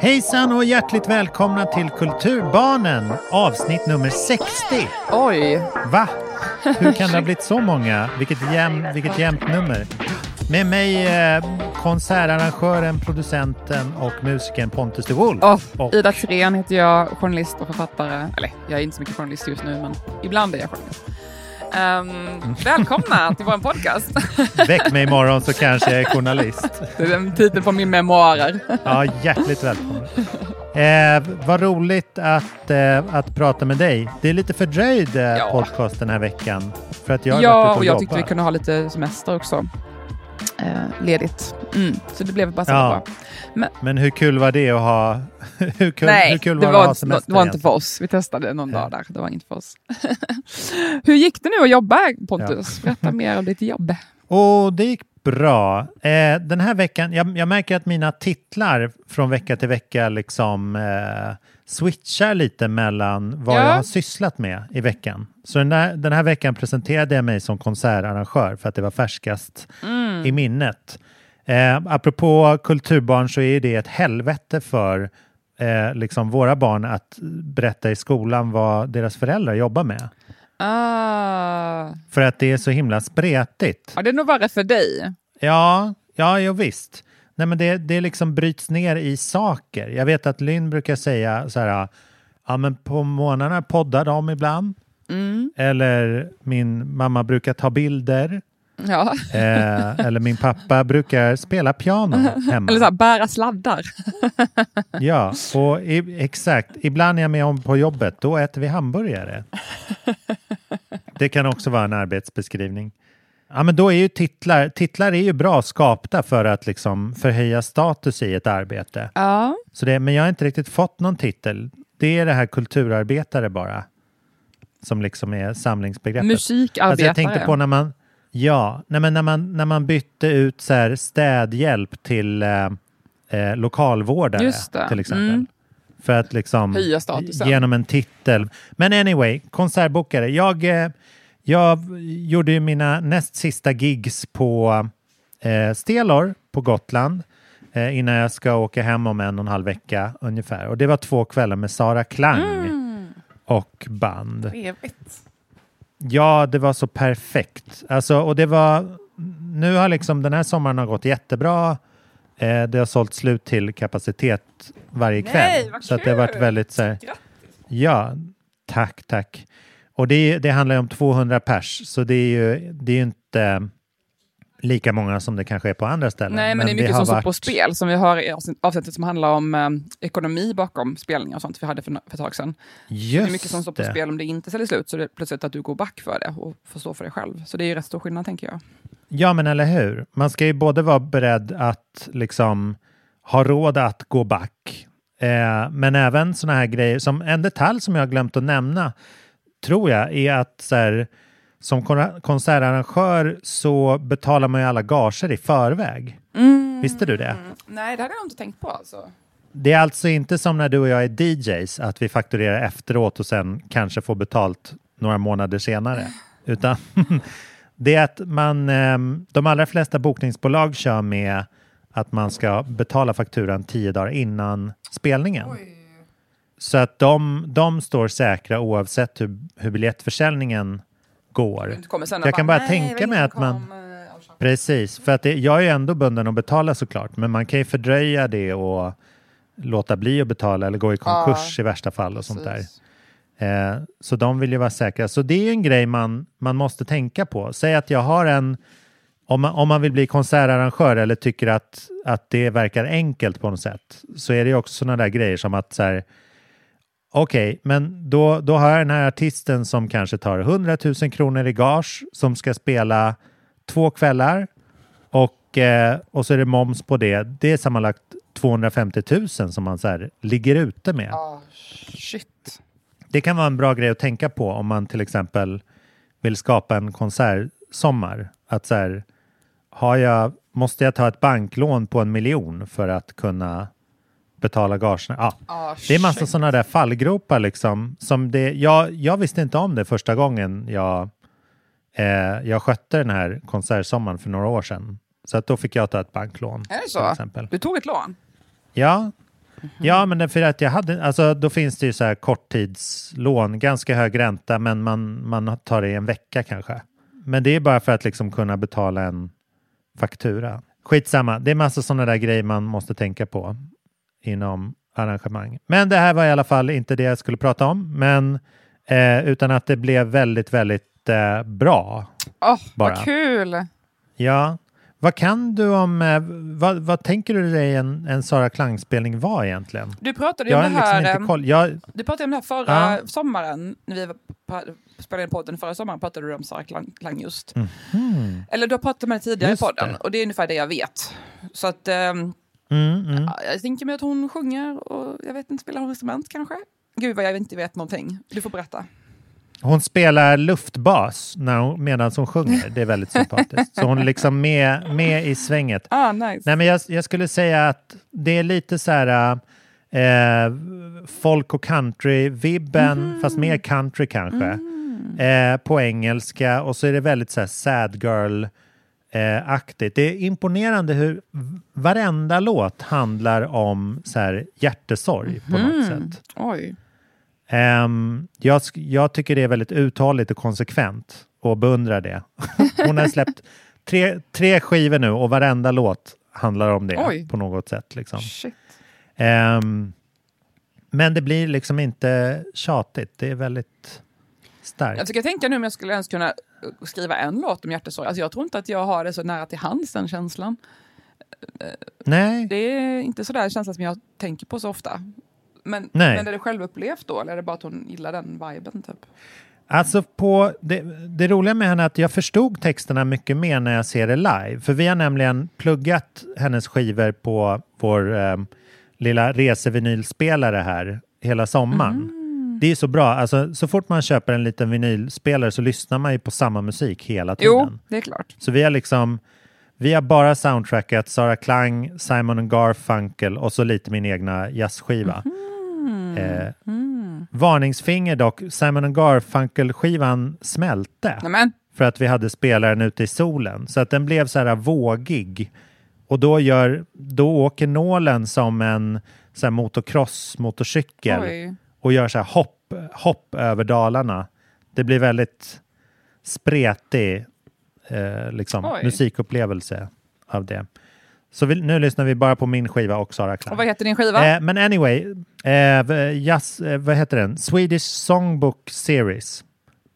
Hejsan och hjärtligt välkomna till Kulturbarnen avsnitt nummer 60. Oj! Va? Hur kan det ha blivit så många? Vilket, jäm, vilket jämnt nummer. Med mig eh, konsertarrangören, producenten och musikern Pontus de Wolf. Oh, och, Ida Thyrén heter jag, journalist och författare. Eller jag är inte så mycket journalist just nu, men ibland är jag journalist. Um, välkomna till vår podcast. Väck mig imorgon så kanske jag är journalist. Det är den titeln på min memoarer. Ja, hjärtligt välkommen. Eh, vad roligt att, eh, att prata med dig. Det är lite fördröjd eh, Ja. podcast den här veckan. För att jag Ja, och och jag tyckte vi kunde ha lite semester också. Eh, ledigt. Mm, så det blev bara så Ja. bra. Men hur kul var det att ha... hur kul, Nej, hur kul det var, var, det att ha det var inte för oss. Vi testade någon dag där. Det var inte för oss. Hur gick det nu att jobba, Pontus? Berätta mer om ditt jobb. Och det gick bra. Eh, den här veckan, jag, jag märker att mina titlar från vecka till vecka liksom eh, switchar lite mellan vad Ja. jag har sysslat med i veckan. Så den här, den här veckan presenterade jag mig som konsertarrangör för att det var färskast Mm. i minnet. Eh, apropå kulturbarn så är det ett helvete för eh, liksom våra barn att berätta i skolan vad deras föräldrar jobbar med. Ah. För att det är så himla spretigt. Ja, det är nog värre för dig. Ja, ja, jo, visst. Nej, men det, det liksom bryts ner i saker. Jag vet att Lynn brukar säga så här, ja men på morgnarna poddar de ibland. Mm. Eller min mamma brukar ta bilder. Ja. Eh, eller min pappa brukar spela piano hemma. Eller så här, bära sladdar. Ja, och i, exakt. Ibland är jag med om på jobbet, då äter vi hamburgare. Det kan också vara en arbetsbeskrivning. Ja, men då är ju titlar, titlar är ju bra skapta för att liksom förhöja status i ett arbete. Ja. Så det, men jag har inte riktigt fått någon titel. Det är det här kulturarbetare bara. Som liksom är samlingsbegreppet. Musikarbetare. Alltså jag tänkte på när man, ja, nej men när man, när man bytte ut så här städhjälp till eh, eh, lokalvårdare till exempel. Mm. För att liksom Höja statusen. genom en titel. Men anyway, konsertbokare. Jag, eh, jag gjorde ju mina näst sista gigs på eh, Stelor på Gotland eh, innan jag ska åka hem om en och en halv vecka ungefär. Och det var två kvällar med Sara Klang Mm. och band. Trevligt. Ja, det var så perfekt. Alltså, och det var, nu har liksom den här sommaren har gått jättebra. Eh, det har sålt slut till kapacitet varje Nej, kväll. vad så att det har varit kul! väldigt så här, Ja, tack, tack. Och det, det handlar ju om 200 pers, så det är ju, det är inte lika många som det kanske är på andra ställen. Nej, men, det är mycket har som står varit- på spel som vi har i avsnitt- avsnittet som handlar om eh, ekonomi bakom spelningar och sånt vi hade för, för ett tag sedan. Just det är mycket som står på det. spel om det inte säljer slut så det är plötsligt att du går back för det och får stå för det själv. Så det är ju rätt stor skillnad tänker jag. Ja, men eller hur? Man ska ju både vara beredd att liksom ha råd att gå back, eh, men även sådana här grejer som en detalj som jag har glömt att nämna, tror jag, är att så här, som kon- konsertarrangör så betalar man ju alla gager i förväg. Visste du det? Nej, det hade jag inte tänkt på alltså. Det är alltså inte som när du och jag är DJs, att vi fakturerar efteråt och sen kanske får betalt några månader senare. Utan det är att man, ehm, de allra flesta bokningsbolag kör med att man ska betala fakturan tio dagar innan spelningen. Så att de, de står säkra oavsett hur, hur biljettförsäljningen går. Jag kan bara "Nej, tänka mig att man- kom, eh, och så." Precis, för att det, jag är ju ändå bunden att betala såklart, men man kan ju fördröja det och låta bli att betala eller gå i konkurs i värsta fall och sånt där. Eh, så de vill ju vara säkra. Så det är ju en grej man, man måste tänka på. Säg att jag har en, om man, om man vill bli konsertarrangör eller tycker att, att det verkar enkelt på något sätt, så är det ju också sådana där grejer som att så här, okej, men då, då har jag den här artisten som kanske tar 100 000 kronor i gage som ska spela två kvällar och, eh, och så är det moms på det. Det är sammanlagt 250 000 som man så här, ligger ute med. Ah, shit. Det kan vara en bra grej att tänka på om man till exempel vill skapa en konsertsommar. Att så här, har jag, måste jag ta ett banklån på en miljon för att kunna betala gagerna? Ja, Ah, det är massa shit. sådana där fallgropar liksom. Som det, jag, jag visste inte om det första gången jag, eh, jag skötte den här konsertsommaren för några år sedan. Så att då fick jag ta ett banklån. Är det så? exempel. Du tog ett lån? Ja, ja men det är för att jag hade, alltså då finns det ju så här korttidslån, ganska hög ränta, men man, man tar det i en vecka kanske. Men det är bara för att liksom kunna betala en faktura. Skitsamma, det är massa sådana där grejer man måste tänka på inom arrangemang. Men det här var i alla fall inte det jag skulle prata om, men eh, utan att det blev väldigt, väldigt eh, bra. Åh, Bara. vad kul! Ja, vad kan du om, eh, vad, vad tänker du dig en, en Sara Klang-spelning var egentligen? Du pratade ju om det liksom här, koll. Jag, du pratade om det här förra Ja. sommaren, när vi spelade in podden förra sommaren, pratade du om Sara Klang, Klang just. mhm. Eller du har pratat om det tidigare Just i podden, det. och det är ungefär det jag vet. Så att, ehm, Mm, mm. ja, jag tänker mig att hon sjunger och jag vet inte, spelar hon instrument kanske? Gud vad jag inte vet någonting. Du får berätta. Hon spelar luftbas när hon, medan hon sjunger. Det är väldigt sympatiskt. Så hon är liksom med, med i svänget. Ah, nice. Nej, men jag, jag skulle säga att det är lite så här eh, folk och country-vibben, fast mer country kanske. Eh, på engelska och så är det väldigt så här sad girl eh, aktigt. Det är imponerande hur varenda låt handlar om så här hjärtesorg på något sätt. Oj. Ehm, jag, jag tycker det är väldigt uthålligt och konsekvent och beundrar det. Hon har släppt tre, tre skivor nu och varenda låt handlar om det Oj. på något sätt. Liksom. Ehm, men det blir liksom inte tjatigt. Det är väldigt starkt. Jag försöker tänka nu om jag skulle ens kunna uh, skriva en låt om hjärtesorg. Alltså jag tror inte att jag har det så nära till hands, den känslan. Nej, Det är inte så där en känsla som jag tänker på så ofta. Men, Nej. men är det självupplevt då, eller är det bara att hon gillar den viben? Typ? Alltså på, det, det roliga med henne är att jag förstod texterna mycket mer när jag ser det live. För vi har nämligen pluggat hennes skivor på vår eh, lilla resevinylspelare här hela sommaren. Det är så bra. Alltså, så fort man köper en liten vinylspelare så lyssnar man ju på samma musik hela tiden. Jo, det är klart. Så vi har liksom vi har bara soundtrackat Sara Klang, Simon Garfunkel och så lite min egna jazzskiva. Eh, Varningsfinger dock, Simon Garfunkel-skivan smälte Nämen, för att vi hade spelaren ute i solen. Så att den blev så här vågig. Och då, gör, då åker nålen som en så här motocross-motorcykel. Och gör så här hopp, hopp över dalarna. Det blir väldigt spretig eh, liksom, Oj. musikupplevelse av det. Så vi, nu lyssnar vi bara på min skiva och Sara Klang. Och vad heter din skiva? Eh, men anyway, eh, jazz, eh, vad heter den? Swedish Songbook Series.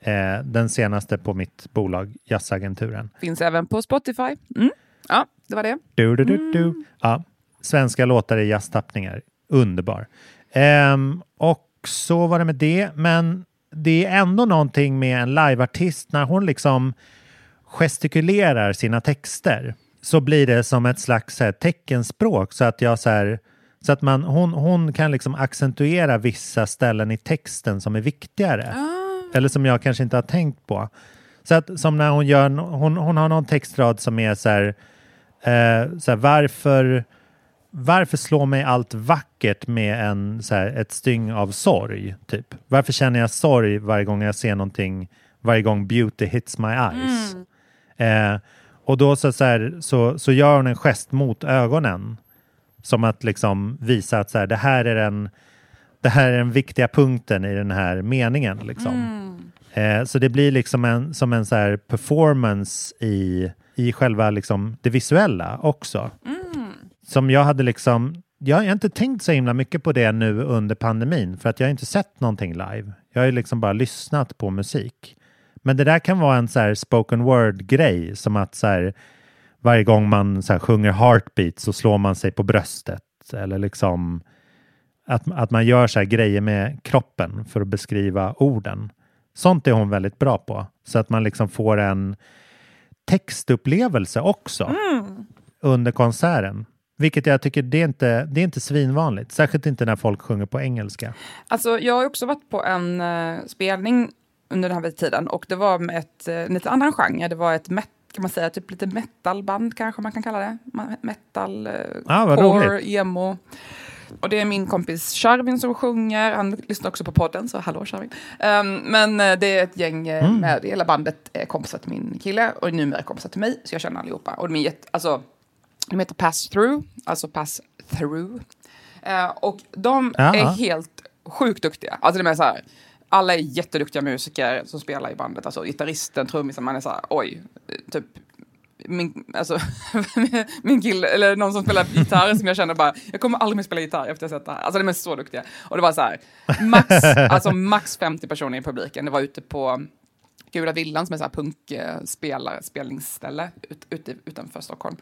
Eh, den senaste på mitt bolag, Jazzagenturen. Finns även på Spotify. Mm. Ja, det var det. Du, du, du, du. Ja, svenska låtar i jazztappningar. Underbar. Ehm, och så var det med det, men det är ändå någonting med en liveartist när hon liksom gestikulerar sina texter så blir det som ett slags här, teckenspråk så att jag så här, så att man, hon, hon kan liksom accentuera vissa ställen i texten som är viktigare. Eller som jag kanske inte har tänkt på. Så att som när hon gör, hon, hon har någon textrad som är så här, eh, så här varför, varför slår mig allt vackert med en, så här, ett styng av sorg? Typ? Varför känner jag sorg varje gång jag ser någonting, varje gång beauty hits my eyes? Eh, och då så, så, här, så, så gör hon en gest mot ögonen. Som att liksom visa att så här, det, här är den, det här är den viktiga punkten i den här meningen. Liksom. Eh, så det blir liksom en, som en så performance i, i själva liksom det visuella också. Som jag hade liksom, jag har inte tänkt så himla mycket på det nu under pandemin för att jag har inte sett någonting live. Jag har ju liksom bara lyssnat på musik. Men det där kan vara en så här spoken word-grej som att så här, varje gång man så sjunger heartbeat så slår man sig på bröstet eller liksom att, att man gör så här grejer med kroppen för att beskriva orden. Sånt är hon väldigt bra på så att man liksom får en textupplevelse också under konserten. Vilket jag tycker det är inte, det är inte svinvanligt, särskilt inte när folk sjunger på engelska. Alltså, jag har också varit på en uh, spelning under den här tiden och det var med ett uh, lite annan genre. Det var ett met kan man säga, typ lite metalband kanske man kan kalla det. Metal, uh, Ah, core, roligt. emo. Och det är min kompis Charvin som sjunger. Han lyssnar också på podden, så hallå Charvin. Um, men eh, det är ett gäng Mm. med, hela bandet är kompisar till min kille och numera kompisar till mig, så jag känner allihopa. Och de är jätte, alltså, de heter Pass Through, alltså Pass Through. Eh, och de Ja. är helt sjukt duktiga. Alltså det är så här, alla är jätteduktiga musiker som spelar i bandet. Alltså gitarristen, trummisen, man är så här, oj, typ min, alltså, min kille, eller någon som spelar gitarr som jag känner bara, jag kommer aldrig mer spela gitarr efter att ha sett det här. Alltså de är så duktiga. Och det var så här, max, alltså max 50 personer i publiken. Det var ute på Gula Villan som är så här punkspelare, spelningsställe ut, ute, utanför Stockholm.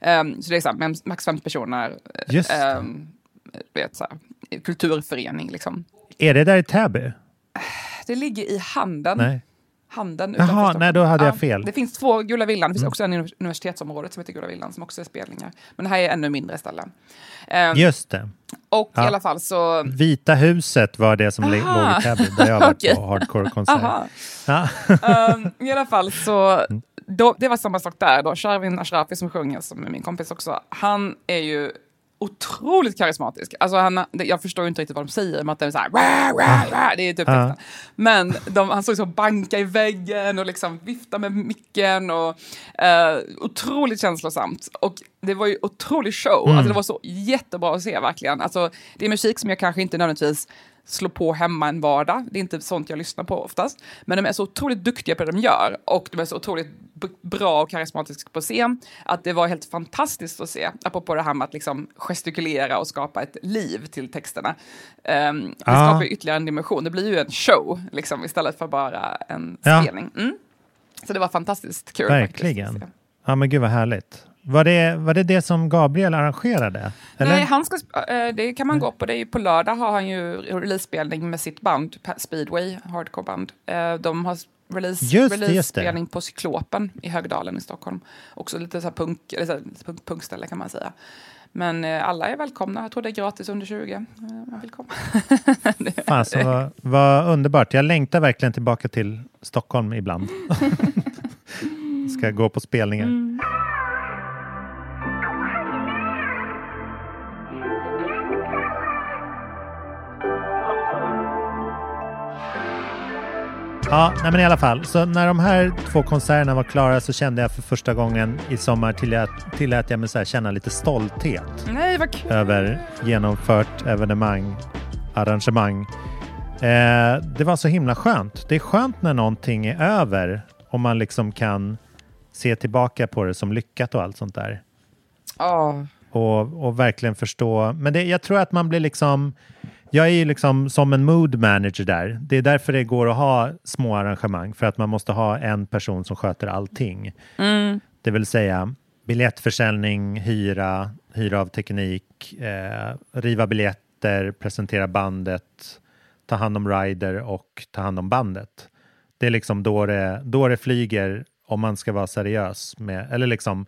Ehm, så det är så här, max 50 personer. Just det. ehm, vet, så här, kulturförening liksom. Är det där i Täby? Det ligger i handen. Nej. Handen Jaha, Stockholm. nej, då hade jag fel. Mm. Det finns två Gula Villan, det finns också en i universitetsområdet som heter Gula Villan som också är spelningar. Men det här är ännu mindre ställen. Ehm, Just det. och Ja. i alla fall så... Vita huset var det som Aha. låg i Täby där jag var Okej. på hardcore-konsert. Ja. Ehm, I alla fall så, då, det var samma sak där då. Sharvin Ashrafi som sjunger, som är min kompis också, han är ju otroligt karismatisk. Alltså han, jag förstår inte riktigt vad de säger, men att det är så här, "Wah, wah, wah", det är typ texten. Men de, han såg så banka i väggen och liksom vifta med micken och eh, otroligt känslosamt. Och det var ju otrolig show, alltså det var så jättebra att se verkligen. Alltså, det är musik som jag kanske inte nödvändigtvis slå på hemma en vardag. Det är inte sånt jag lyssnar på oftast. Men de är så otroligt duktiga på det de gör och de är så otroligt bra och karismatiska på scen att det var helt fantastiskt att se. Apropå det här med att liksom gestikulera och skapa ett liv till texterna. Um, det Ja. skapar ytterligare en dimension. Det blir ju en show liksom, istället för bara en Ja. spelning. Mm. Så det var fantastiskt kul. Verkligen. Faktiskt. Ja, men gud vad härligt. Var det, var det det som Gabriel arrangerade? Eller? Nej, han ska, sp- eh, det kan man gå på. Det är på lördag har han ju releasespelning med sitt band, Speedway, hardcore-band. Eh, De har release, Just release-spelning på Cyklopen i Högdalen i Stockholm. Också lite så här punk, eller så här, punk, punkställe kan man säga. Men alla är välkomna. Jag tror det är gratis under 20. Eh, Man vill komma. Fasen, vad, vad underbart. Jag längtar verkligen tillbaka till Stockholm ibland. Ska gå på spelningar. Mm. Ja, nej men i alla fall. Så när de här två konserterna var klara så kände jag för första gången i sommar tillät, tillät jag mig så känna lite stolthet Nej, vad kul. över genomfört evenemang, arrangemang. Eh, det var så himla skönt. Det är skönt när någonting är över och man liksom kan se tillbaka på det som lyckat och allt sånt där. Ja, och, och verkligen förstå. Men det, jag tror att man blir liksom, jag är ju liksom som en mood manager där. Det är därför det går att ha små arrangemang, för att man måste ha en person som sköter allting. Det vill säga biljettförsäljning, hyra, hyra av teknik, eh, riva biljetter, presentera bandet, ta hand om rider och ta hand om bandet. Det är liksom då det, då det flyger om man ska vara seriös med, eller liksom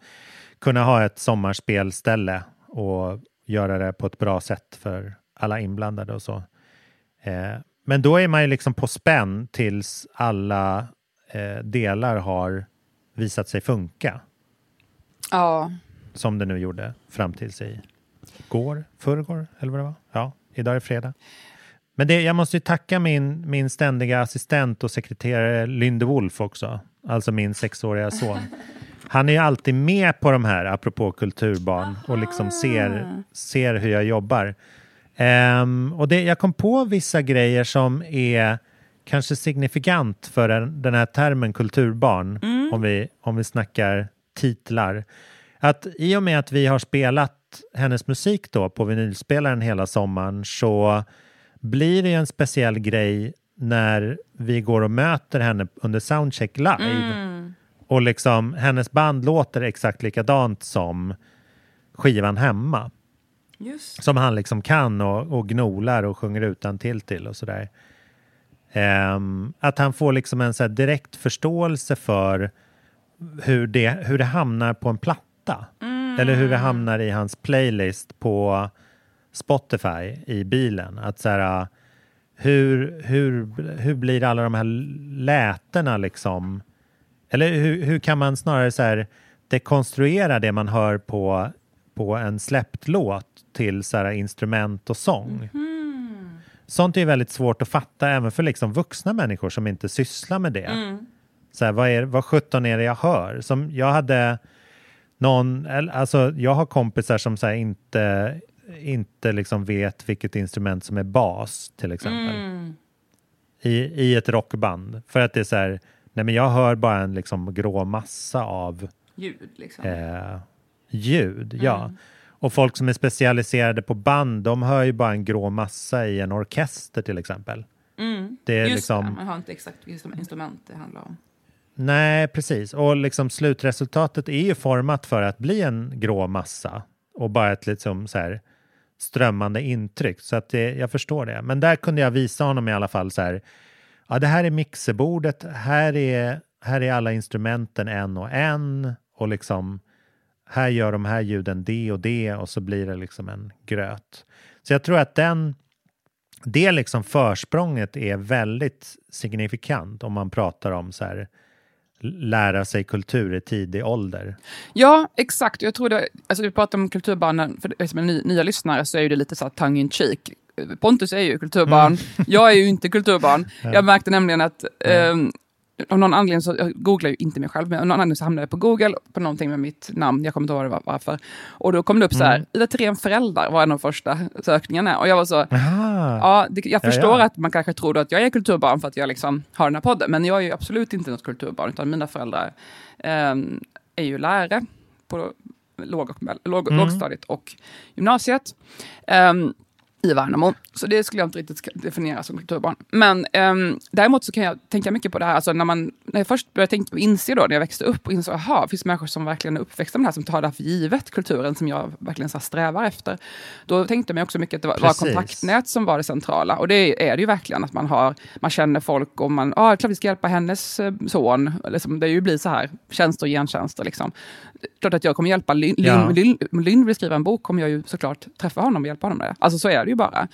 kunna ha ett sommarspelställe och göra det på ett bra sätt för alla inblandade och så. Eh, men då är man ju liksom på spänn tills alla eh, delar har visat sig funka. ja. Som det nu gjorde fram tills i går, förrgår eller vad det var. Ja, idag är fredag. Men det, jag måste ju tacka min, min ständiga assistent och sekreterare Lynde Wolf också. Alltså min sexåriga son. Han är ju alltid med på de här, apropå kulturbarn, och liksom ser, ser hur jag jobbar. Ehm, och det, jag kom på vissa grejer som är kanske signifikant för den, här termen kulturbarn, om, vi, om vi snackar titlar. Att i och med att vi har spelat hennes musik då på vinylspelaren hela sommaren så blir det en speciell grej när vi går och möter henne under soundcheck live. Och liksom hennes band låter exakt likadant som skivan hemma. Just. Som han liksom kan och, och gnolar och sjunger utan till till och sådär. Ehm, att han får liksom en så direkt förståelse för hur det, hur det hamnar på en platta. Eller hur det hamnar i hans playlist på Spotify i bilen. Att så här, hur, hur, hur blir alla de här lätena liksom? Eller hur, hur kan man snarare så här dekonstruera det man hör på, på en släppt låt till så här instrument och sång? Sånt är väldigt svårt att fatta även för liksom vuxna människor som inte sysslar med det. Så här, vad, är, vad 17 är det jag hör? Som jag hade någon, alltså jag har kompisar som så här inte, inte liksom vet vilket instrument som är bas till exempel. I, I ett rockband. För att det är så här, nej men jag hör bara en liksom grå massa av Ljud liksom. eh, ljud. Ja. Och folk som är specialiserade på band, de hör ju bara en grå massa i en orkester till exempel. Det är Just liksom... det, man har inte exakt vilket instrument det handlar om. Nej, precis. Och liksom slutresultatet är ju format för att bli en grå massa och bara ett liksom så här strömmande intryck. Så att det, jag förstår det. Men där kunde jag visa honom i alla fall så här. Ja, det här är mixerbordet. Här är, här är alla instrumenten en och en och liksom här gör de här ljuden det och det och så blir det liksom en gröt. Så jag tror att den det liksom försprånget är väldigt signifikant om man pratar om så här lära sig kultur i tidig ålder. Ja, exakt. Jag tror det, alltså vi pratar om kulturbarnen, för som ny, nya lyssnare så är det lite så här tongue in cheek. Pontus är ju kulturbarn, jag är ju inte kulturbarn. Jag märkte nämligen att ehm, av någon anledning så, jag googlar ju inte mig själv, men av någon anledning så hamnade jag på Google på någonting med mitt namn, jag kommer inte ihåg var- varför. Och då kom det upp så här, Ida Thirén föräldrar var en av de första sökningarna. Och jag var så, Aha. Ja, det, jag Ja, förstår ja. att man kanske tror att jag är kulturbarn för att jag liksom har den här podden, men jag är ju absolut inte något kulturbarn, utan mina föräldrar ehm, är ju lärare på låg och, låg, Mm. lågstadiet och gymnasiet ehm, i Värnamo. Så det skulle jag inte riktigt definiera som kulturbarn. Men ehm, däremot så kan jag tänka mycket på det här, alltså när, man, när jag först började tänka, inse då, när jag växte upp och insåg, aha, det finns människor som verkligen är uppväxta med det här, som tar det här för givet, kulturen som jag verkligen så strävar efter. Då tänkte jag också mycket att det var, var kontaktnät som var det centrala. Och det är det ju verkligen, att man, har, man känner folk och man, ja, ah, klart vi ska hjälpa hennes eh, son. Liksom, det är ju blir så här, tjänster och gentjänster liksom. Klart att jag kommer hjälpa Lynn, Ja. Lynn vill skriva en bok kommer jag ju såklart träffa honom och hjälpa honom med det. Alltså så är det ju bara.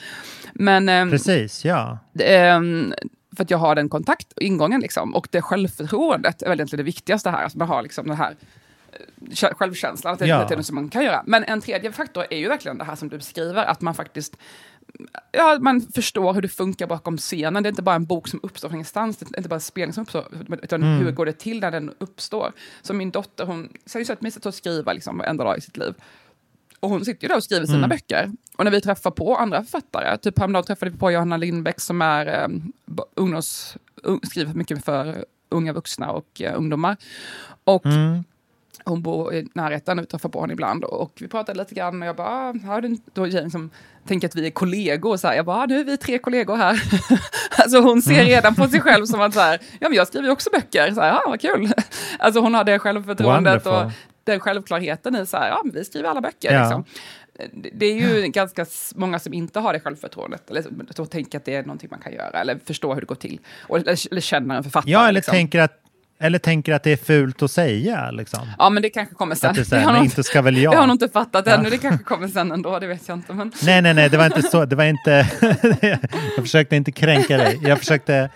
Men ehm, Precis, ja. Ehm, för att jag har den kontakt och ingången liksom. Och det självförtroendet är väl egentligen det viktigaste här. Att man har liksom den här eh, kä- självkänslan, att det, Ja. är något som man kan göra. Men en tredje faktor är ju verkligen det här som du beskriver, att man faktiskt Ja, man förstår hur det funkar bakom scenen. Det är inte bara en bok som uppstår från ingenstans, det är inte bara en spelning som uppstår, utan Mm. hur går det till när den uppstår? Så min dotter, hon säger så att skriva liksom varenda dag i sitt liv. Och hon sitter ju där och skriver sina böcker. Och när vi träffar på andra författare, typ häromdagen träffade vi på Johanna Lindbäck som är b- ungdoms, un, skriver mycket för unga vuxna och eh, ungdomar. Och Mm. Hon bor i närheten, vi träffar på henne ibland. Och vi pratade lite grann och jag bara, ah, har du, då Jane som tänker att vi är kollegor. Så här, jag bara, ah, nu är vi tre kollegor här. alltså hon ser redan på sig själv som att så här, ja men jag skriver ju också böcker. Så här, ah, vad kul. alltså hon har det självförtroendet och Wonderful. den självklarheten i så här, ja men vi skriver alla böcker. Ja. Liksom. Det- är ju ganska s- många som inte har det självförtroendet, eller som tänker att det är någonting man kan göra, eller förstår hur det går till, och, eller, eller känner en författare. Ja, eller, liksom. tänker att, eller tänker att det är fult att säga. Liksom. Ja, men det kanske kommer sen. Att det har nog inte ska väl jag. Det har nog inte fattat ännu, det kanske kommer sen ändå, det vet jag inte. Men... Nej, nej, nej, det var inte så. Det var inte... jag försökte inte kränka dig. Jag försökte...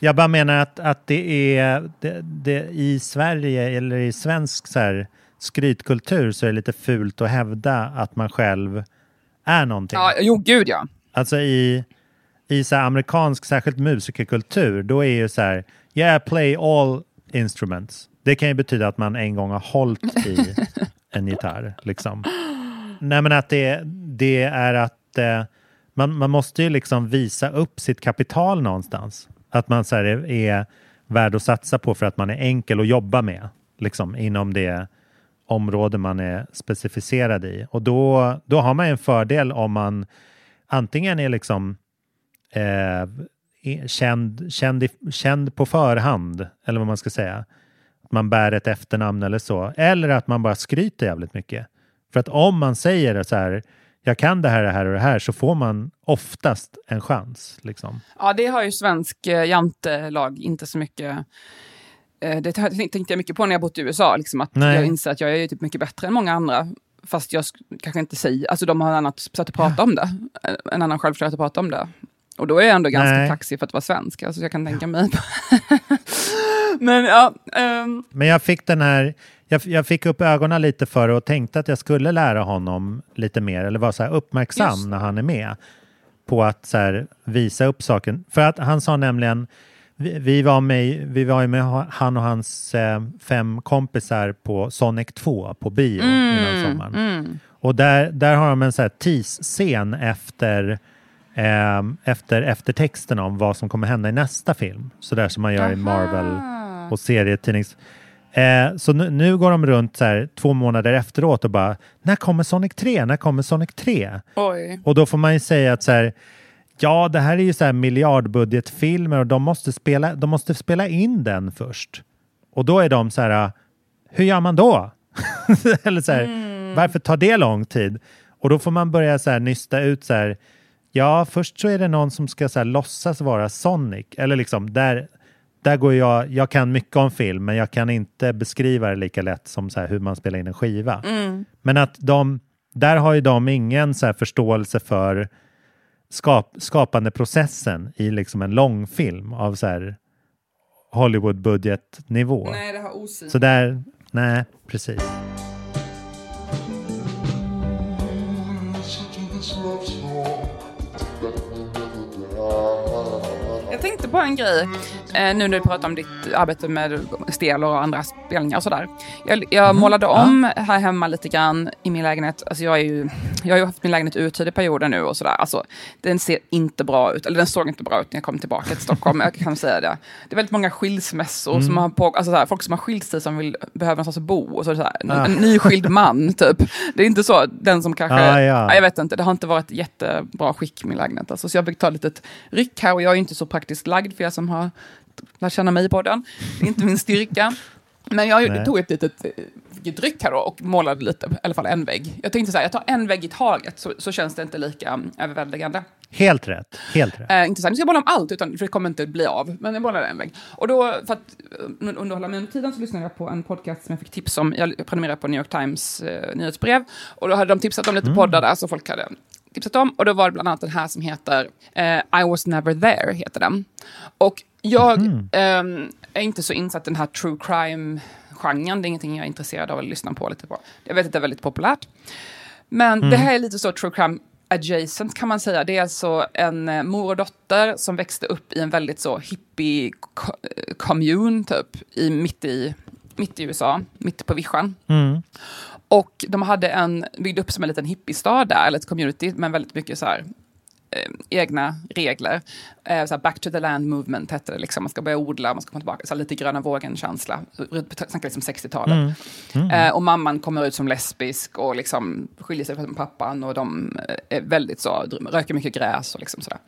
Jag bara menar att, att det är... Det, det, I Sverige, eller i svensk så här, skrytkultur, så är det lite fult att hävda att man själv är någonting. Ja, jo, gud ja. Alltså i, i så amerikansk, särskilt musikerkultur, då är ju så här, yeah, play all instruments. Det kan ju betyda att man en gång har hållit i en gitarr. Liksom. Nej, men att det, det är att eh, man, man måste ju liksom visa upp sitt kapital någonstans. Att man så här, är, är värd att satsa på för att man är enkel att jobba med liksom, inom det område man är specificerad i. Och då, då har man en fördel om man antingen är liksom eh, känd, känd, känd på förhand, eller vad man ska säga. Att man bär ett efternamn eller så. Eller att man bara skryter jävligt mycket. För att om man säger så här, jag kan det här, det här och det här, så får man oftast en chans. Liksom. Ja, det har ju svensk eh, jantelag inte så mycket eh, det tänkte jag mycket på när jag bott i USA, liksom, att Nej. jag inser att jag är typ mycket bättre än många andra. Fast jag kanske inte säger, alltså de har annat sätt att prata om det. En annan självklarhet att prata om det. Och då är jag ändå ganska Nej. kaxig för att vara svensk, alltså jag kan tänka mig. Men ja. Um... Men jag fick den här, jag, jag, fick upp ögonen lite för det och tänkte att jag skulle lära honom lite mer, eller vara så här uppmärksam Just. när han är med. På att här, visa upp saken. För att han sa nämligen, vi, vi var med, vi var med han och hans eh, fem kompisar på Sonic 2 på bio mm, innan sommaren. Mm. Och där, där har de en så här tease-scen efter eh, efter eftertexten om vad som kommer hända i nästa film. Så där som man gör Aha. i Marvel och serietidnings... Eh, så nu, nu, går de runt så här, två månader efteråt och bara när kommer Sonic 3? När kommer Sonic 3? Oj. Och då får man ju säga att så här, ja, det här är ju så här miljardbudgetfilmer och de måste, spela, de måste spela in den först. Och då är de så här, hur gör man då? Eller så här, mm. varför tar det lång tid? Och då får man börja så här nysta ut så här, ja, först så är det någon som ska så här, låtsas vara Sonic. Eller liksom, där, där går jag, jag kan mycket om film, men jag kan inte beskriva det lika lätt som så här, hur man spelar in en skiva. Mm. Men att de, där har ju de ingen så här, förståelse för skap, skapandeprocessen i liksom en långfilm av så här Hollywood-budgetnivå. Nej, det har osyn. Så där, nej, precis. På en grej, eh, nu när du pratar om ditt arbete med stelor och andra spelningar och sådär. Jag, jag mm. målade om här hemma lite grann i min lägenhet. Alltså jag, är ju, jag har ju haft min lägenhet uthyrd i perioder nu och sådär. Alltså, den ser inte bra ut, eller den såg inte bra ut när jag kom tillbaka till Stockholm. jag kan säga det. Det är väldigt många skilsmässor, mm. som har på, alltså såhär, folk som har skilt sig som vill, behöver någonstans att bo. Och så såhär, en, ah. en nyskild man, typ. Det är inte så, den som kanske, ah, ja. jag vet inte, det har inte varit jättebra skick min lägenhet. Alltså, så jag fick ta lite ryck här och jag är inte så praktiskt lagd för er som har lärt känna mig i podden. Det är inte min styrka. Men jag Nej. tog ett litet dryck här då och målade lite, i alla fall en vägg. Jag tänkte så här, jag tar en vägg i taget så, så känns det inte lika um, överväldigande. Helt rätt. Helt rätt. Eh, inte så här, nu ska jag måla om allt, utan, för det kommer inte bli av. Men jag målade en vägg. Och då, för att uh, underhålla mig under tiden, så lyssnade jag på en podcast som jag fick tips om. Jag prenumererar på New York Times eh, nyhetsbrev. Och då hade de tipsat om lite mm. poddar där, så folk hade tipsat om. Och då var det bland annat den här som heter eh, I was never there, heter den. Och jag mm. eh, är inte så insatt i den här true crime-genren. Det är ingenting jag är intresserad av att lyssna på lite på. Jag vet att det är väldigt populärt. Men mm. det här är lite så true crime adjacent kan man säga. Det är alltså en eh, mor och dotter som växte upp i en väldigt så hippie kommun typ i, mitt, i, mitt i USA, mitt på vischan. Mm. Och de hade en, byggde upp som en liten hippiestad där, eller ett community, men väldigt mycket så här, eh, egna regler. Eh, så back to the land movement hette det, liksom. man ska börja odla, man ska komma tillbaka, så lite gröna vågen-känsla. Snackar liksom 60-talet. Mm. Mm. Eh, och mamman kommer ut som lesbisk och liksom skiljer sig från pappan och de eh, är väldigt så, röker mycket gräs och liksom sådär.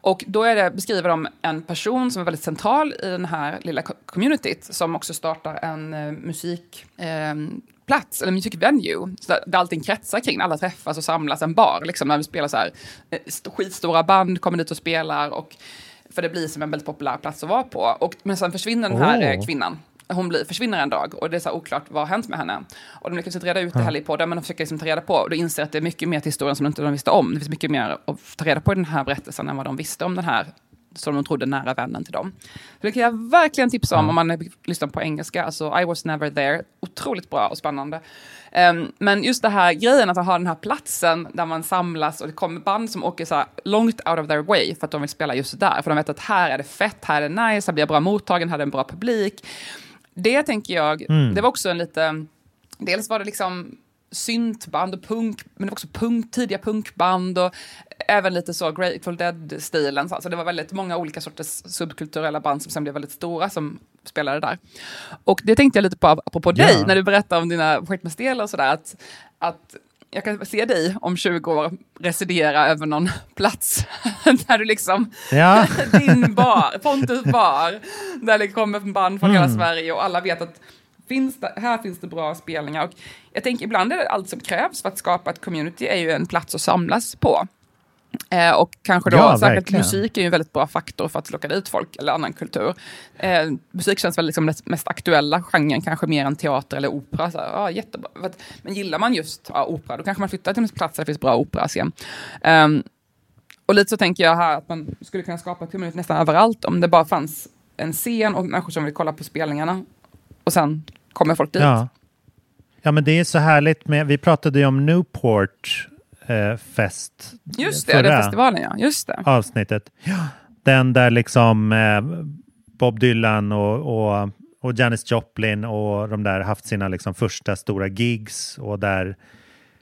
Och då är det, beskriver de en person som är väldigt central i den här lilla communityt, som också startar en uh, musik eh, plats, eller music venue, där allting kretsar kring, alla träffas och samlas, en bar, liksom, när vi spelar så här, eh, skitstora band kommer dit och spelar, och, för det blir som en väldigt populär plats att vara på. Och, men sen försvinner den här oh. kvinnan, hon blir, försvinner en dag och det är så oklart vad har hänt med henne. Och de lyckas inte reda ut det heller i podden, men de försöker liksom ta reda på och då inser att det är mycket mer till historien som de inte visste om. Det finns mycket mer att ta reda på i den här berättelsen än vad de visste om den här som de trodde nära vännen till dem. det kan jag verkligen tipsa om om man lyssnar på engelska. Alltså I was never there. Otroligt bra och spännande. Um, men just det här grejen att ha den här platsen där man samlas och det kommer band som åker så långt out of their way för att de vill spela just där. För de vet att här är det fett, här är det nice, här blir jag bra mottagen, här är det en bra publik. Det tänker jag, mm. det var också en lite, dels var det liksom syntband och punk, men det var också punk, tidiga punkband och även lite så Grateful Dead-stilen. Så alltså det var väldigt många olika sorters subkulturella band som sen blev väldigt stora som spelade där. Och det tänkte jag lite på apropå Ja. dig, när du berättade om dina projekt med stel och sådär. Att, att jag kan se dig om 20 år residera över någon plats där du liksom Ja, din bar, Pontus bar, där det kommer band från hela Mm. Sverige och alla vet att finns det, här finns det bra spelningar. Och jag tänker ibland är det allt som krävs för att skapa ett community är ju en plats att samlas på. Eh, och kanske då, Ja, särskilt verkligen. musik är ju en väldigt bra faktor för att locka dit folk eller annan kultur. Eh, musik känns väl liksom den mest aktuella genren, kanske mer än teater eller opera. Så, ja, jättebra. Men gillar man just ja, opera, då kanske man flyttar till en plats där det finns bra operascen. Um, och lite så tänker jag här att man skulle kunna skapa ett community nästan överallt om det bara fanns en scen och människor som vill kolla på spelningarna. Och sen kommer folk dit. ja. ja, men det är så härligt med, vi pratade ju om Newport eh, fest Just det, det förra festivalen ja. Just det. avsnittet. Den där liksom eh, Bob Dylan och, och, och Janis Joplin och de där haft sina liksom första stora gigs och där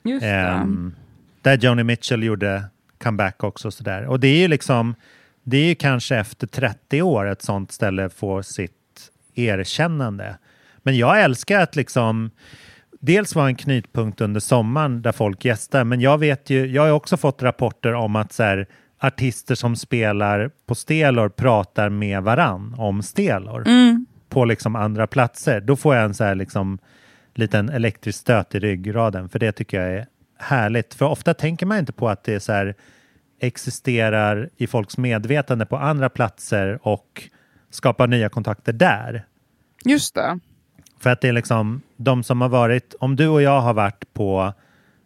Just det. Ehm, där Joni Mitchell gjorde comeback också. och Sådär. Och det är ju liksom, det är ju kanske efter 30 år ett sånt ställe får sitt erkännande. Men jag älskar att liksom dels vara en knutpunkt under sommaren där folk gästar. Men jag vet ju, jag har också fått rapporter om att så här, artister som spelar på Stelor pratar med varann om Stelor på liksom andra platser. Då får jag en så här liksom liten elektrisk stöt i ryggraden för det tycker jag är härligt. För ofta tänker man inte på att det är så här existerar i folks medvetande på andra platser och skapar nya kontakter där. Just det. För att det är liksom de som har varit, om du och jag har varit på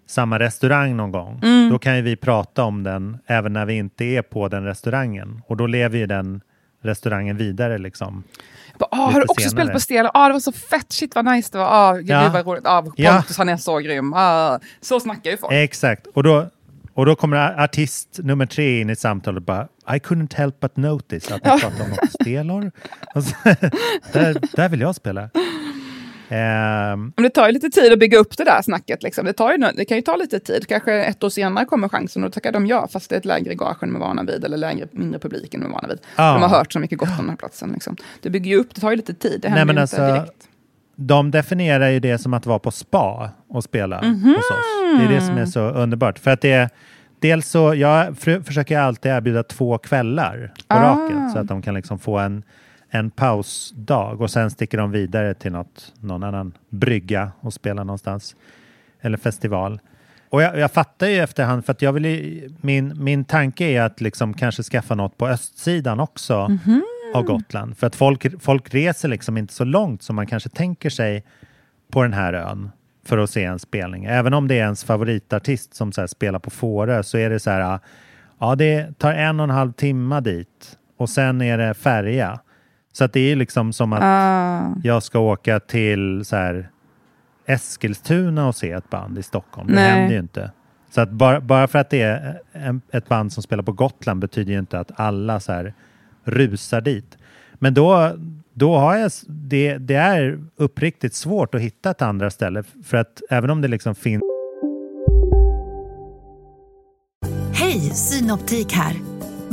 samma restaurang någon gång, då kan ju vi prata om den även när vi inte är på den restaurangen. Och då lever ju den restaurangen vidare liksom. Bara, "Åh, har du också senare. spelat på Stel? Ja, det var så fett. Shit vad nice det var. Ah, gud, Ja. var roligt. Ah, Pontus Ja. han är så grym. Ah, så snackar ju folk. Exakt. Och då, och då kommer artist nummer tre in i samtalet och bara I couldn't help but notice att ni pratade om något stelor. Så, där, där vill jag spela. Ehm, Men det tar ju lite tid att bygga upp det där snacket. Liksom. Det, tar ju, det kan ju ta lite tid. Kanske ett år senare kommer chansen och då tackar de ja, fast det är ett lägre gage än de är vana vid, eller lägre, mindre publik än de är vana vid. Ja. De har hört så mycket gott om den här platsen. Liksom. Det bygger ju upp, det tar ju lite tid. Det Nej, händer men ju inte alltså, direkt. de definierar ju det som att vara på spa och spela Mhm. hos oss. Det är det som är så underbart. För att det är, dels så, jag försöker alltid erbjuda två kvällar på Ah. raken så att de kan liksom få en, en pausdag och sen sticker de vidare till något, någon annan brygga och spelar någonstans. Eller festival. Och jag, jag fattar ju efterhand för att jag vill ju, min, min tanke är att liksom kanske skaffa något på östsidan också Mhm. av Gotland. För att folk, folk reser liksom inte så långt som man kanske tänker sig på den här ön för att se en spelning. Även om det är ens favoritartist som så spelar på Fårö så är det så här, ja det tar en och en halv timme dit och sen är det färja. Så att det är liksom som att Ah. jag ska åka till så här, Eskilstuna och se ett band i Stockholm. Det Nej. händer ju inte. Så att bara, bara för att det är en, ett band som spelar på Gotland betyder ju inte att alla så här rusar dit. Men då, då har jag, det, det är uppriktigt svårt att hitta ett andra ställe. För att även om det liksom finns Hej, Synoptik här.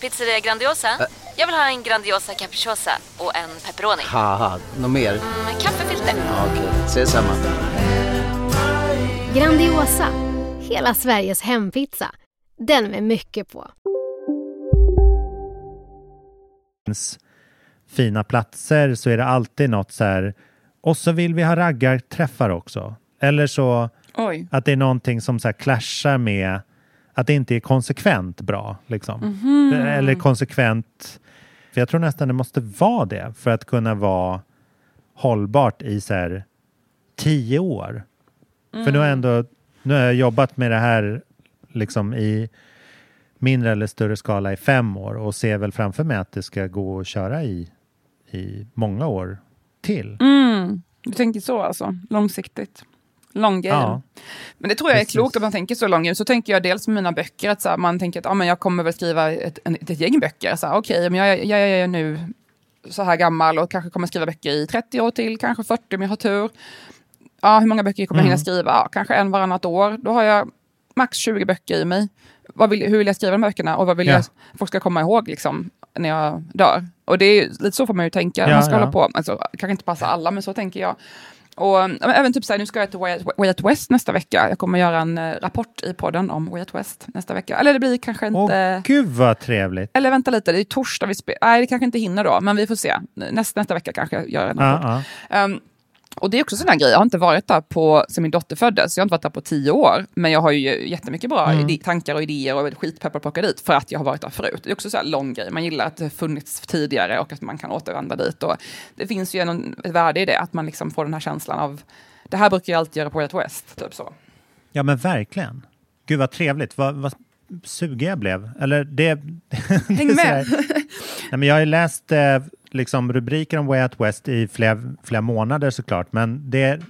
Pizzeria Grandiosa? Jag vill ha en Grandiosa capriciosa och en pepperoni. haha, något mer? Med kaffefilter. Ja, Okej, ses samma. Grandiosa, hela Sveriges hempizza. Den med mycket på. fina platser så är det alltid något så här och så vill vi ha raggarträffar också. Eller så Oj. att det är någonting som så här clashar med att det inte är konsekvent bra. Liksom. Mhm. Eller konsekvent, för jag tror nästan det måste vara det för att kunna vara hållbart i så här tio år. För nu har jag ändå nu har jag jobbat med det här liksom i mindre eller större skala i fem år och ser väl framför mig att det ska gå att köra i, i många år till. Mm. Du tänker så alltså, långsiktigt. Long game. Ja. Men det tror jag är klokt om man tänker så lång game. Så tänker jag dels med mina böcker, att så här, man tänker att ah, men jag kommer väl skriva ett, en, ett gäng böcker. Okej, men jag, jag, jag är nu så här gammal och kanske kommer skriva böcker i 30 år till, kanske 40 om jag har tur. Ja, hur många böcker kommer jag hinna Mm. skriva? Ja, kanske en varannat år. Då har jag max 20 böcker i mig. Vad vill, hur vill jag skriva de böckerna och vad vill Ja. jag folk ska komma ihåg liksom, när jag dör? Och det är lite så får man ju tänka. Ja, man ska ja. hålla på, alltså, kanske inte passa alla, men så tänker jag. Och även typ så här, nu ska jag till Way Out West nästa vecka. Jag kommer göra en eh, rapport i podden om Way Out West nästa vecka. Eller det blir kanske inte... Åh, gud vad trevligt! Eller vänta lite, det är torsdag vi spelar. Nej, det kanske inte hinner då, men vi får se. Nästa, nästa vecka kanske jag gör en rapport. Ja, ja. Ehm, och det är också en sån här grej, jag har inte varit där på, sen min dotter föddes, jag har inte varit där på tio år, men jag har ju jättemycket bra Mm. tankar och idéer och är skitpeppad på att åka dit för att jag har varit där förut. Det är också så här lång grej, man gillar att det funnits tidigare och att man kan återvända dit. Och det finns ju en, ett värde i det, att man liksom får den här känslan av, det här brukar jag alltid göra på Way Out West, typ så. Ja, men verkligen. Gud vad trevligt. Vad, vad sugen jag blev. Eller det... Häng med! Nej, men jag har ju läst eh, liksom, rubriker om Way Out West i flera, flera månader såklart. Men det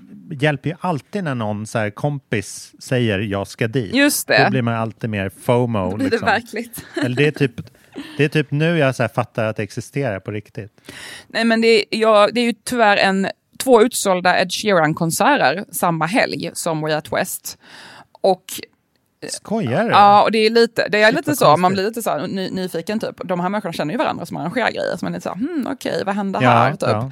hjälper ju alltid när någon så här, kompis säger jag ska dit. Just det. Då blir man alltid mer FOMO. Då blir det liksom. verkligt. Eller det är typ, det är typ nu jag så fattar att det existerar på riktigt. Nej, men det, är- ja, det är ju tyvärr en, två utsålda Ed Sheeran-konserter samma helg som Way Out West. Och Skojar du? Ja, och det är lite, det är lite så, man konstigt. blir lite så ny, nyfiken typ. De här människorna känner ju varandra som arrangerar grejer, så man är lite så här, hmm, okej, vad hände Ja, här? Typ. ja.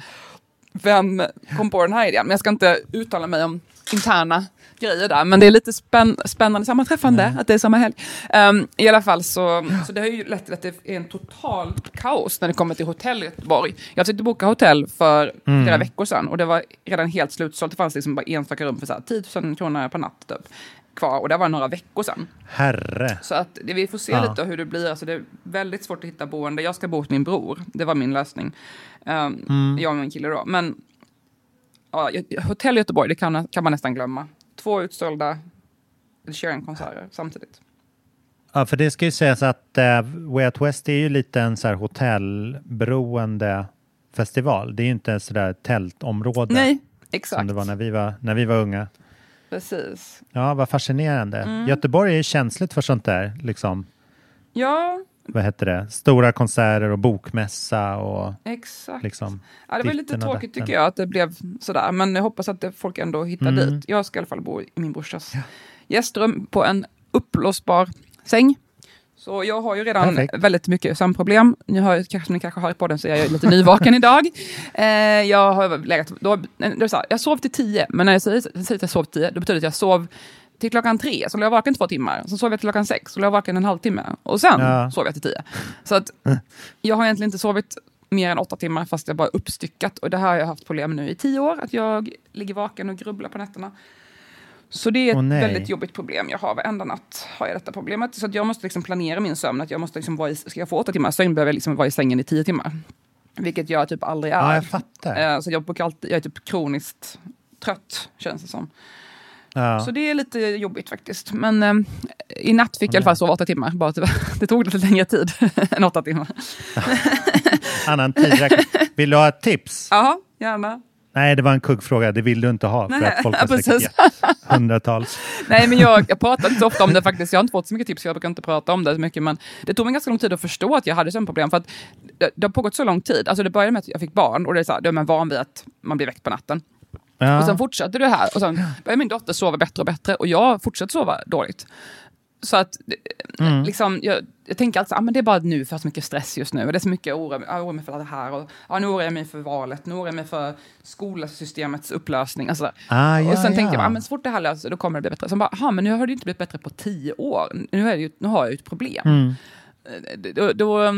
Vem kom på den här idén? Men jag ska inte uttala mig om interna grejer där, men det är lite spänn, spännande sammanträffande att det är samma helg. Ehm, I alla fall så, så det har ju lett till att det är en total kaos när det kommer till hotell i Göteborg. Jag försökte boka hotell för Mm. flera veckor sedan och det var redan helt slutsålt. Det fanns liksom bara enstaka rum för så här 10 000 kronor per natt typ, kvar och det var några veckor sedan. Herre. Så att det, vi får se Ja. lite hur det blir. Alltså det är väldigt svårt att hitta boende. Jag ska bo hos min bror. Det var min lösning. Um, Mm. Jag och min kille då. Men ja, hotell i Göteborg, det kan, kan man nästan glömma. Två utsålda Ed Sheeran-konserter samtidigt. Ja, för det ska ju sägas att eh, Way Out West är ju lite en så här hotellberoende festival. Det är ju inte sådär tältområde Nej, exakt. som det var när vi var, när vi var unga. Precis. Ja, vad fascinerande. Mm. Göteborg är känsligt för sånt där, liksom. Ja, Vad heter det? Stora konserter och bokmässa och exakt. liksom. Ja, det var lite tråkigt tycker jag att det blev sådär. Men jag hoppas att folk ändå hittar Mm. dit. Jag ska i alla fall bo i min brorsas gästrum på en uppblåsbar säng. Så jag har ju redan Perfekt. väldigt mycket sömnproblem. Ni har, kanske, som ni kanske hör på den så är jag lite nyvaken idag. Eh, jag har legat, då, är så här, jag sov till tio, men när jag säger, säger att jag sov till tio, då betyder det att jag sov till klockan tre, så låg jag vaken två timmar. Så sov jag till klockan sex, så låg jag vaken en halvtimme. Och sen Ja. sov jag till tio. Så att jag har egentligen inte sovit mer än åtta timmar fast jag bara uppstyckat. Och det här har jag haft problem nu i tio år, att jag ligger vaken och grubblar på nätterna. Så det är ett nej. väldigt jobbigt problem jag har. Varenda natt har jag detta problemet. Så att jag måste liksom planera min sömn. Att jag måste liksom vara i, ska jag få åtta timmar sömn behöver jag liksom vara i sängen i tio timmar. Vilket jag typ aldrig är. Ja, jag fattar. Eh, Så jag, brukar alltid, jag är typ kroniskt trött, känns det som. Ja. Så det är lite jobbigt faktiskt. Men eh, i natt fick jag i alla fall sova åtta timmar. Bara tyvärr. Det tog lite längre tid än åtta timmar. Annan tidräkning. Vill du ha ett tips? Ja, gärna. Nej, det var en kuggfråga. Det vill du inte ha för Nej, att folk har säkert precis. gett hundratals. Nej, men jag, jag pratar inte så ofta om det faktiskt. Jag har inte fått så mycket tips, jag brukar inte prata om det så mycket. Men det tog mig ganska lång tid att förstå att jag hade sömnproblem. För att det, det har pågått så lång tid. Alltså det började med att jag fick barn och det är så här, då är man van vid att man blir väckt på natten. Ja. Och sen fortsatte det här och sen började min dotter sova bättre och bättre och jag fortsatte sova dåligt. Så att Mm. liksom, jag, jag tänker alltså, ah, men det är bara nu för så mycket stress just nu. Och det är så mycket oro, jag oroar mig för det här. Och, ah, nu oroar jag mig för valet, nu oroar jag mig för skolsystemets upplösning. Alltså, Ah, ja, och sen tänkte jag, ja. ah, men så fort det här löser då kommer det bli bättre. Sen bara, aha, men nu har det inte blivit bättre på tio år. Nu, är det ju, nu har jag ju ett problem. Mm. Eh, Då, då,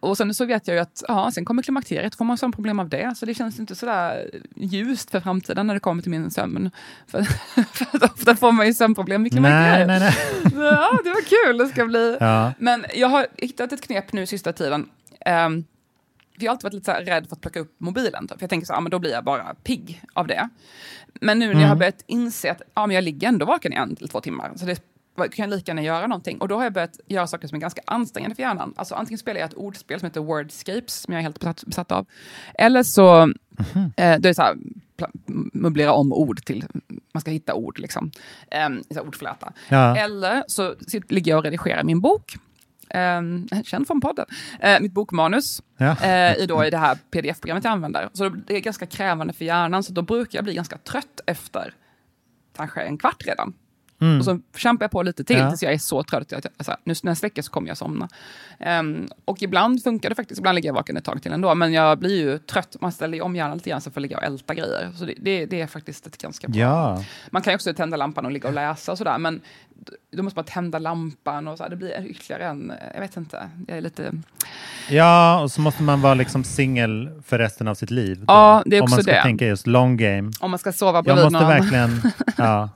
och sen så vet jag ju att ja, sen kommer klimakteriet, får man sån problem av det. Så det känns inte sådär ljust för framtiden när det kommer till min sömn. För, för ofta får man ju sömnproblem vid Nej, klimakteriet. nej, nej. Så, Ja, det var kul det ska bli. Ja. Men jag har hittat ett knep nu sista tiden. Um, jag har alltid varit lite så rädd för att plocka upp mobilen. För jag tänker så här, ja, men då blir jag bara pigg av det. Men nu när jag Mm. har börjat inse att ja, men jag ligger ändå vaken i en till två timmar. Så det kan jag lika gärna göra någonting. Och då har jag börjat göra saker som är ganska ansträngande för hjärnan. Alltså antingen spelar jag ett ordspel som heter Wordscapes, som jag är helt besatt, av. Eller så, eh, det är så här, möblera om ord till, man ska hitta ord liksom. Eh, så här ordfläta. Ja. Eller så sit, ligger jag och redigerar min bok. Um, känd från podden. Eh, mitt bokmanus Ja. eh, i, då, i det här pdf-programmet jag använder. Så det är ganska krävande för hjärnan, så då brukar jag bli ganska trött efter kanske en kvart redan. Mm. Och så kämpar jag på lite till Ja. tills jag är så trött att jag, alltså, nu jag släcker så kommer jag somna. Ehm, och ibland funkar det faktiskt, ibland ligger jag vaken ett tag till ändå, men jag blir ju trött, man ställer ju om hjärnan lite grann så får jag ligga och älta grejer. Så det, det, det är faktiskt ett ganska bra... Ja. Man kan ju också tända lampan och ligga och läsa och sådär, men då måste man tända lampan och så här, det blir ytterligare en, jag vet inte, jag är lite... Ja, och så måste man vara liksom singel för resten av sitt liv. då. Ja, det är Om också man ska det. tänka just long game. Om man ska sova Jag bredvid måste någon. verkligen... Ja.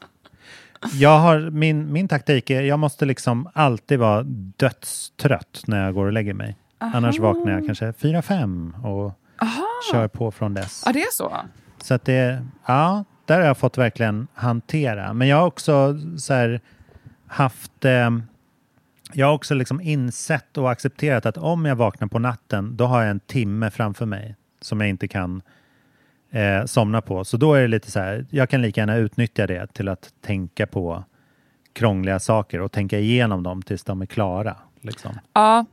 Jag har, min, min taktik är jag måste liksom alltid vara dödstrött när jag går och lägger mig. Annars vaknar jag kanske fyra fem och kör på från dess. Ja, det är så? Så att det, ja, där har jag fått verkligen hantera. Men jag har också så här, haft, eh, jag har också liksom insett och accepterat att om jag vaknar på natten, då har jag en timme framför mig som jag inte kan eh, somna på. Så då är det lite så här, jag kan lika gärna utnyttja det till att tänka på krångliga saker och tänka igenom dem tills de är klara. Liksom. Ja.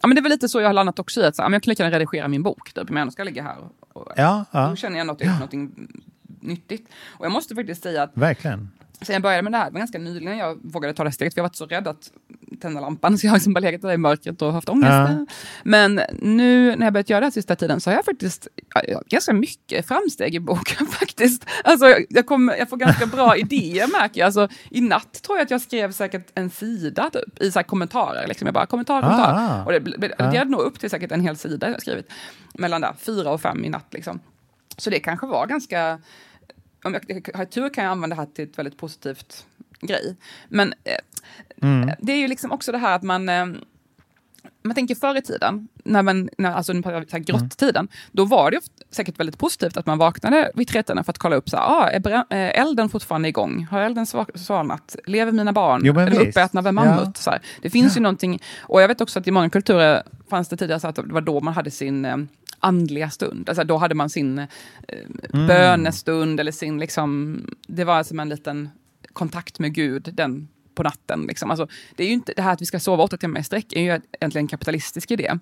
ja, men det är väl lite så jag har landat också i att så, jag kan lika gärna redigera min bok, typ, men jag ska ligga här. Och, och, Ja, ja. Då känner jag jag gjort någonting nyttigt. Och jag måste faktiskt säga att Verkligen. sen jag började med det här, det var ganska nyligen jag vågade ta det steget, för jag har varit så rädd att tända lampan, så jag har liksom bara legat där i mörkret och haft ångest. Ja. Men nu när jag börjat göra det här sista tiden så har jag faktiskt ja, jag har ganska mycket framsteg i boken faktiskt. Alltså jag, jag, kommer, jag får ganska bra idéer märker jag. Alltså, I natt tror jag att jag skrev säkert en sida typ, i så här kommentarer. Liksom. Jag bara kommentar, kommentar. Ah. och det, det, det ledde nog upp till säkert en hel sida jag skrivit. Mellan där, fyra och fem i natt liksom. Så det kanske var ganska om jag har tur kan jag använda det här till ett väldigt positivt grej. Men eh, Mm. det är ju liksom också det här att man eh, man tänker förr i tiden, när man, när, alltså så grottiden, då var det säkert väldigt positivt att man vaknade vid tretiden för att kolla upp, så här, ah, är eh, elden fortfarande igång? Har elden sva- svalnat? Lever mina barn? Jo, är de uppätna av en Ja. mammut? Så här. Det finns ju någonting, och jag vet också att i många kulturer fanns det tidigare så att det var då man hade sin eh, andliga stund. Alltså då hade man sin eh, Mm. bönestund eller sin, liksom, det var som en liten kontakt med Gud den på natten. Liksom. Alltså, det är ju inte det här att vi ska sova åtta timmar i sträck är ju egentligen en kapitalistisk idé.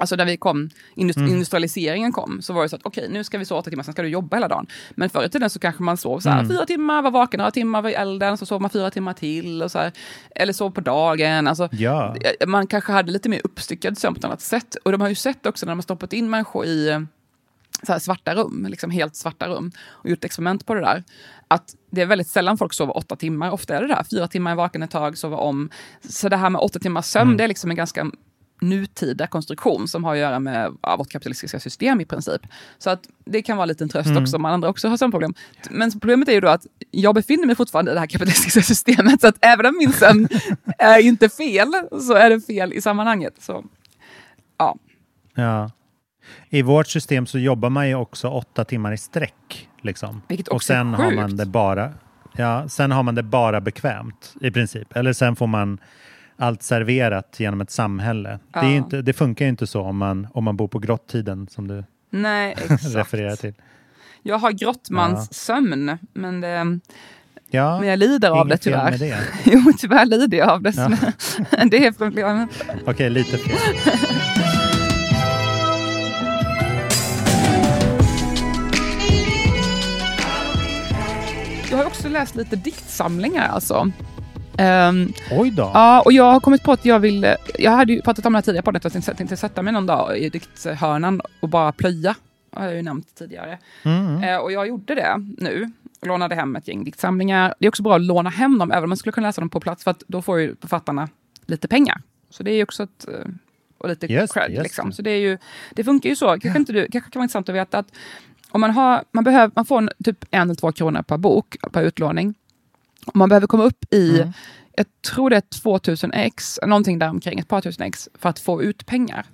Alltså när vi kom, industri- Mm. industrialiseringen kom, så var det så att okej, nu ska vi sova åtta timmar, sen ska du jobba hela dagen. Men förr i tiden så kanske man sov så här, Mm. fyra timmar, var vaken några timmar vid elden, så sov man fyra timmar till. Och så här, eller sov på dagen. Alltså, Ja. eh, Man kanske hade lite mer uppstyckad sömn på ett annat sätt. Och de har ju sett också när de har stoppat in människor i så svarta rum, liksom helt svarta rum, och gjort experiment på det där, att det är väldigt sällan folk sover åtta timmar. Ofta är det där, fyra timmar är vaken ett tag, sova om. Så det här med åtta timmars sömn, Mm. det är liksom en ganska nutida konstruktion som har att göra med ja, vårt kapitalistiska system i princip. Så att det kan vara en liten tröst Mm. också om andra också har sömnproblem. Men problemet är ju då att jag befinner mig fortfarande i det här kapitalistiska systemet, så att även om min sömn är inte fel, så är det fel i sammanhanget. Så, ja. Ja. I vårt system så jobbar man ju också åtta timmar i sträck. Liksom. Vilket och också är sen har man sjukt. det bara Ja, sen har man det bara bekvämt i princip. Eller sen får man allt serverat genom ett samhälle. Det, Ja. ju inte, det funkar ju inte så om man, om man bor på grottiden som du Nej, refererar till. Jag har grottmans sömn, men, det, Ja, men jag lider av det tyvärr. med det. jo, tyvärr lider jag av det. Ja. det är problemet. Okej, lite fel. Jag har också läst lite diktsamlingar alltså. Ehm, Oj då. Ja, och jag har kommit på att jag vill... Jag hade ju pratat om det här tidigare på att jag tänkte, tänkte sätta mig någon dag i dikthörnan och bara plöja. Det har jag ju nämnt tidigare. Mm. Eh, och jag gjorde det nu. Lånade hem ett gäng diktsamlingar. Det är också bra att låna hem dem, även om man skulle kunna läsa dem på plats, för då får ju författarna lite pengar. Så det är ju också ett... eh, Och lite det, cred, just liksom. Så det, är ju, det funkar ju så. Kanske, inte du, kanske kan vara intressant att veta att om man, har, man, behöver, man får en, typ en eller två kronor per bok, per utlåning. Och man behöver komma upp i, Mm. jag tror det är 2000 x, någonting där omkring, ett par tusen x, för att få ut pengar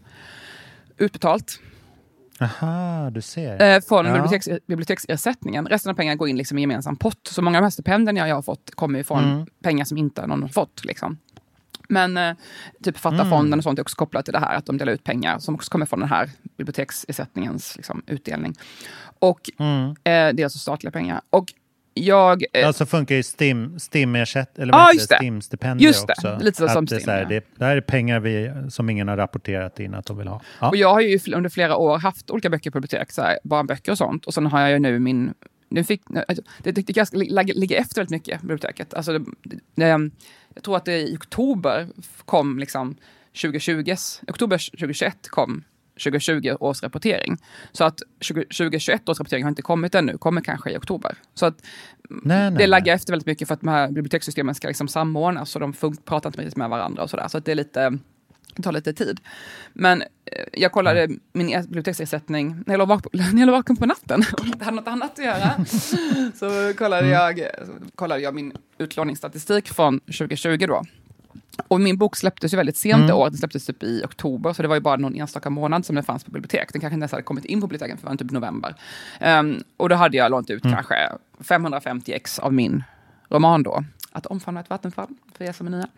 utbetalt. Aha, du ser. eh, från Ja. biblioteks, biblioteksersättningen. Resten av pengarna går in liksom i gemensam pott. Så många av de här stipendierna jag har fått kommer ju från Mm. pengar som inte någon har fått. Liksom. Men eh, typ Författarfonden Mm. och sånt är också kopplat till det här, att de delar ut pengar som också kommer från den här biblioteksersättningens liksom, utdelning. Och Mm. eh, det är alltså statliga pengar. Och jag... Eh, Ja, så funkar ju STIM, STIM-ersätt, eller heter just det? STIM-stipendier Just det, också. lite så Att som det, är STIM, här, det, det här är pengar vi, som ingen har rapporterat in att de vill ha. Ja. Och jag har ju under flera år haft olika böcker på bibliotek, så här, barnböcker och sånt. Och sen har jag ju nu min... Nu fick, alltså, det, det, det ganska, ligger ligger efter väldigt mycket, biblioteket. Alltså det, det, jag tror att det i oktober kom liksom 2020, oktober 2021 kom 2020 års rapportering. Så att 20, 2021 års rapportering har inte kommit ännu, kommer kanske i oktober. Så att Nej, nej, det laggar efter väldigt mycket för att de här bibliotekssystemen ska liksom samordnas och de pratar inte riktigt med varandra och sådär. Så att det är lite det tar lite tid. Men eh, jag kollade min e- biblioteksersättning när jag låg vaken, när jag låg vaken på natten och inte hade något annat att göra. så kollade, jag, så kollade jag min utlåningsstatistik från 2020 då. Och min bok släpptes ju väldigt sent Mm. i år. Den släpptes typ i oktober, så det var ju bara någon enstaka månad som den fanns på bibliotek. Den kanske inte ens hade kommit in på biblioteken för det var typ november. Ehm, och då hade jag lånat ut Mm. kanske 550 ex av min roman då. Att omfamna ett vattenfall, för er som är nya.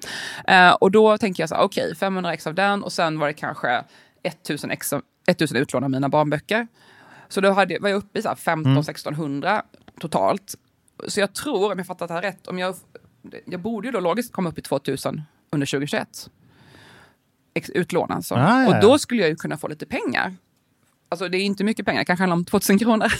Eh, och då tänker jag så här, okej, 500 ex av den och sen var det kanske 1000 ex av, 1000 utlån av mina barnböcker. Så då hade, var jag uppe i så här 15-1600 totalt. Så jag tror, om jag fattat det här rätt, om jag, jag borde ju då logiskt komma upp i 2000 under 2021. Ex, utlån alltså. Ah, ja, och ja. då skulle jag ju kunna få lite pengar. Alltså det är inte mycket pengar, det kanske handlar om 2000 kronor.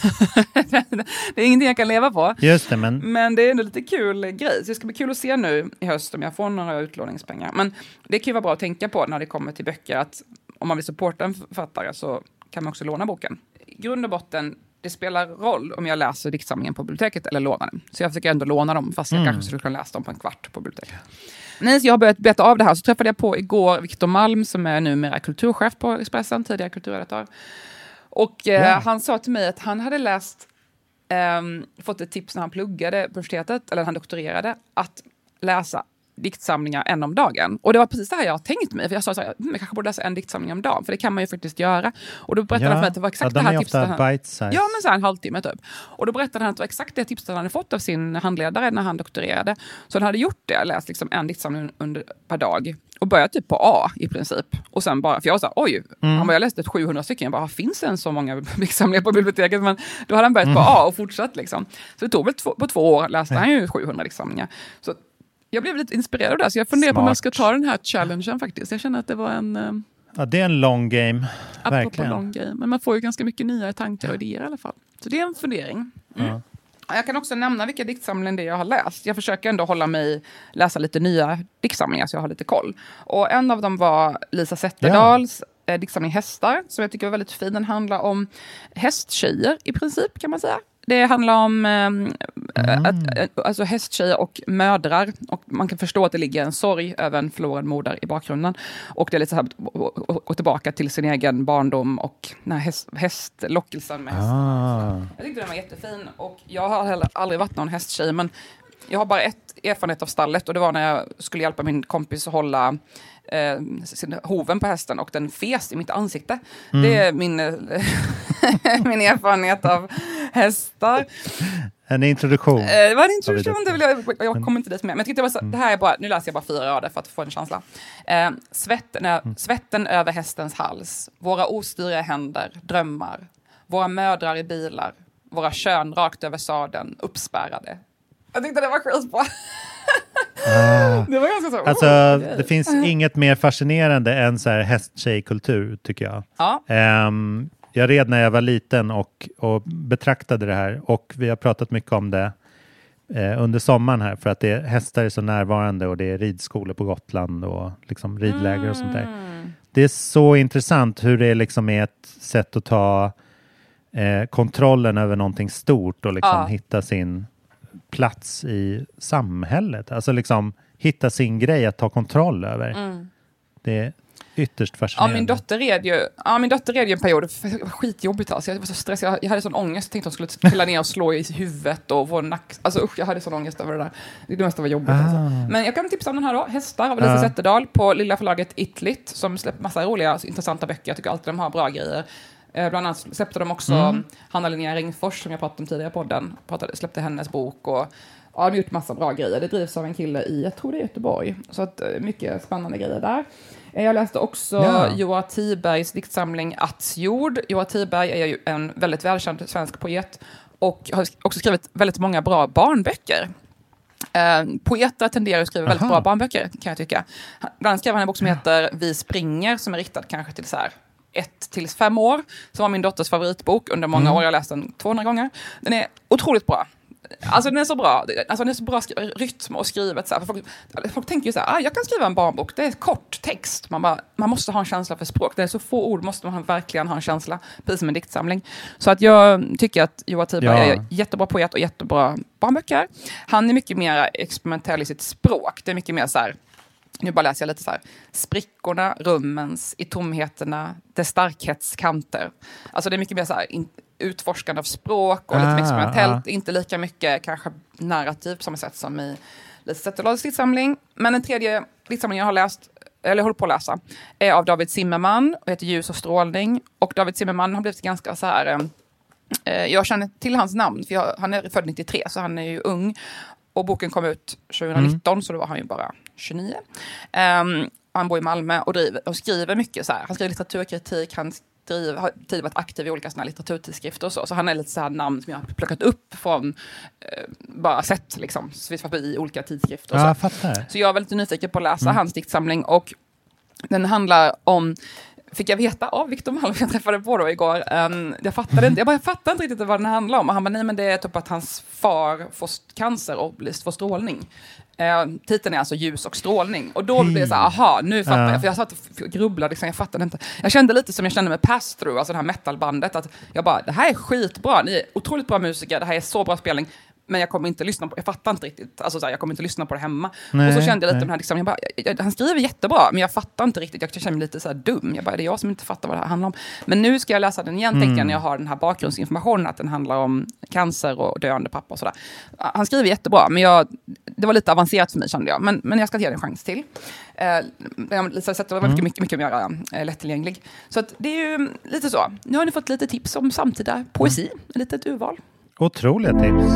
det är ingenting jag kan leva på. Just det, men Men det är ändå lite kul grej. Så det ska bli kul att se nu i höst om jag får några utlåningspengar. Men det kan ju vara bra att tänka på när det kommer till böcker att om man vill supporta en författare så kan man också låna boken. I grund och botten, det spelar roll om jag läser diktsamlingen på biblioteket eller lånar den. Så jag försöker ändå låna dem fast jag Mm. kanske skulle kunna läsa dem på en kvart på biblioteket. Så jag har börjat beta av det här. Så träffade jag på igår Viktor Malm som är numera kulturchef på Expressen, tidigare kulturredaktör. Och eh, Ja. han sa till mig att han hade läst, ehm, fått ett tips när han pluggade på universitetet, eller han doktorerade, att läsa diktsamlingar en om dagen. Och det var precis det här jag tänkt mig. För jag sa så här, "Hmm, jag kanske borde läsa en diktsamling om dagen, för det kan man ju faktiskt göra. Och då berättade han för mig att det var exakt ja, det de här är tipset. han-. Ja, men så en halvtimme typ. Och då berättade han att det var exakt det tipset han hade fått av sin handledare när han doktorerade. Så han hade gjort det, läst liksom en diktsamling under, per dag. Och börjat typ på A i princip. Och sen bara, för jag sa oj, Mm. han bara, jag läste ett 700 stycken. Jag bara, finns det en så många diktsamlingar på biblioteket? Men då hade han börjat på Mm. A och fortsatt liksom. Så det tog väl två, på två år läste han ju 700 diktsamlingar. Så jag blev lite inspirerad av det, så jag funderar på om jag ska Smart. ta den här challengen faktiskt. Jag känner att det var en eh, Ja, det är en long game. Verkligen. lång grej. Men man får ju ganska mycket nya tankar och idéer i alla fall. Så det är en fundering. Mm. Ja. Jag kan också nämna vilka diktsamlingar det är jag har läst. Jag försöker ändå hålla mig, läsa lite nya diktsamlingar så jag har lite koll. Och en av dem var Lisa Zetterdahls eh, diktsamling Hästar, som jag tycker var väldigt fin. Den handlar om hästtjejer i princip kan man säga. Det handlar om eh, att, eh, alltså hästtjejer och mödrar. Och man kan förstå att det ligger en sorg över en förlorad moder i bakgrunden. Och det är lite så här, att gå tillbaka till sin egen barndom och den häst, hästlockelsen med hästar. Ah. Jag tyckte den var jättefin och jag har heller aldrig varit någon hästtjej men jag har bara ett erfarenhet av stallet och det var när jag skulle hjälpa min kompis att hålla eh, sin, hoven på hästen och den fes i mitt ansikte. Mm. Det är min, eh, min erfarenhet av hästar. En introduktion. Eh, det var en introduktion, det vill jag, jag kommer inte dit med. Men jag tyckte det, var så, Mm. det här är bara, nu läser jag bara fyra rader för att få en känsla. Eh, svetten, Mm. svetten över hästens hals, våra ostyriga händer, drömmar, våra mödrar i bilar, våra kön rakt över sadeln, uppspärrade. Jag tyckte det var skitbra. Ah. Det var ganska så, oh, Alltså, okej. det finns inget mer fascinerande än så här hästtjejkultur, tycker jag. Ja. Ehm, jag red när jag var liten och, och betraktade det här och vi har pratat mycket om det eh, under sommaren här för att det, hästar är så närvarande och det är ridskolor på Gotland och liksom ridläger och sånt där. Mm. Det är så intressant hur det liksom är ett sätt att ta eh, kontrollen över någonting stort och liksom Ja. hitta sin plats i samhället. Alltså liksom hitta sin grej att ta kontroll över. Mm. Det ytterst Ja, fascinerande. min dotter red ju, ja, min dotter red ju en period, det var skitjobbigt alltså. Jag var så stressad, jag, hade sån ångest, jag tänkte att hon skulle trilla ner och slå i huvudet och få nack... Alltså usch, jag hade sån ångest över det där. Det måste vara jobbigt alltså. Ah. Men jag kan tipsa om den här då, Hästar av Lisa Ja. Zetterdahl på lilla förlaget Itlit som släpper massa roliga, intressanta böcker. Jag tycker alltid de har bra grejer. Eh, bland annat släppte de också Mm. Hanna Linnea Ringfors, som jag pratade om tidigare i podden, pratade, släppte hennes bok och ja, de har gjort massa bra grejer. Det drivs av en kille i, jag tror det är Göteborg, så att, eh, mycket spännande grejer där. Eh, Jag läste också Ja. Joa Tibergs diktsamling Attsjord. Joa Tiberg är ju en väldigt välkänd svensk poet och har också skrivit väldigt många bra barnböcker. Eh, poeter tenderar att skriva väldigt Aha. bra barnböcker, kan jag tycka. Han- Bland annat skrev han en bok som heter Vi springer, som är riktad kanske till så här ett till fem år, som var min dotters favoritbok under många Mm. år. Jag har läst den 200 gånger. Den är otroligt bra. Alltså den är så bra. Alltså den är så bra rytm och skrivet. Så här. Folk, folk tänker ju så här, ah, jag kan skriva en barnbok, det är kort text. Man, bara, man måste ha en känsla för språk. Det är så få ord, måste man verkligen ha en känsla. Precis som en diktsamling. Så att jag tycker att Joa Tiberg Ja. är jättebra poet och jättebra barnböcker. Han är mycket mer experimentell i sitt språk. Det är mycket mer så här, nu bara läser jag lite så här. Sprickorna, rummens, i tomheterna, dess starkhetskanter. Alltså det är mycket mer så här in, utforskande av språk och lite Ah, mer experimentellt. ah. Inte lika mycket kanske narrativ på samma sätt som i Lisa Zetterlunds diktsamling. Men en tredje diktsamling jag har läst, eller håller på att läsa, är av David Zimmerman och heter Ljus och strålning. Och David Zimmerman har blivit ganska så här... eh, Eh, jag känner till hans namn, för jag, han är född 93, så han är ju ung. Och boken kom ut 2019, så då var han ju bara 29. Ehm, han bor i Malmö och, driver, och skriver mycket så här. Han skriver litteraturkritik, han driver, har tidigare varit aktiv i olika såna litteraturtidskrifter och så. Så han är lite så här namn som jag har plockat upp från, eh, bara sett liksom, i olika tidskrifter. Och Ja, så. jag fattar. Så jag var lite nyfiken på att läsa Mm. hans diktsamling och den handlar om Fick jag veta av Victor Malm, jag träffade på då igår. Um, jag, fattade inte, jag, bara, jag fattade inte riktigt vad den handlar om. Och han bara, nej men det är typ att hans far får cancer och får strålning. Uh, titeln är alltså ljus och strålning. Och då blev det så här, aha, nu fattar Ja. jag. För jag satt och grubblade, liksom, jag fattade inte. Jag kände lite som jag kände med Pass Through, alltså det här metalbandet. Att jag bara, det här är skitbra, ni är otroligt bra musiker, det här är så bra spelning. Men jag kommer inte lyssna på jag fattar inte riktigt, alltså så här, jag kommer inte lyssna på det hemma. Nej, och så kände jag lite nej. här, liksom, jag bara, jag, jag, han skriver jättebra, men jag fattar inte riktigt, jag känner mig lite så här dum. Jag bara, är det jag som inte fattar vad det här handlar om? Men nu ska jag läsa den igen, tänkte jag, när jag har den här bakgrundsinformationen, att den handlar om cancer och döende pappa och sådär. Han skriver jättebra, men jag, det var lite avancerat för mig kände jag, men, men jag ska ge den en chans till. Eh, Lisa Zetterlund var mycket, mycket, mycket mer eh, lättillgänglig. Så att det är ju lite så. Nu har ni fått lite tips om samtida poesi, ett litet urval. Otroliga tips.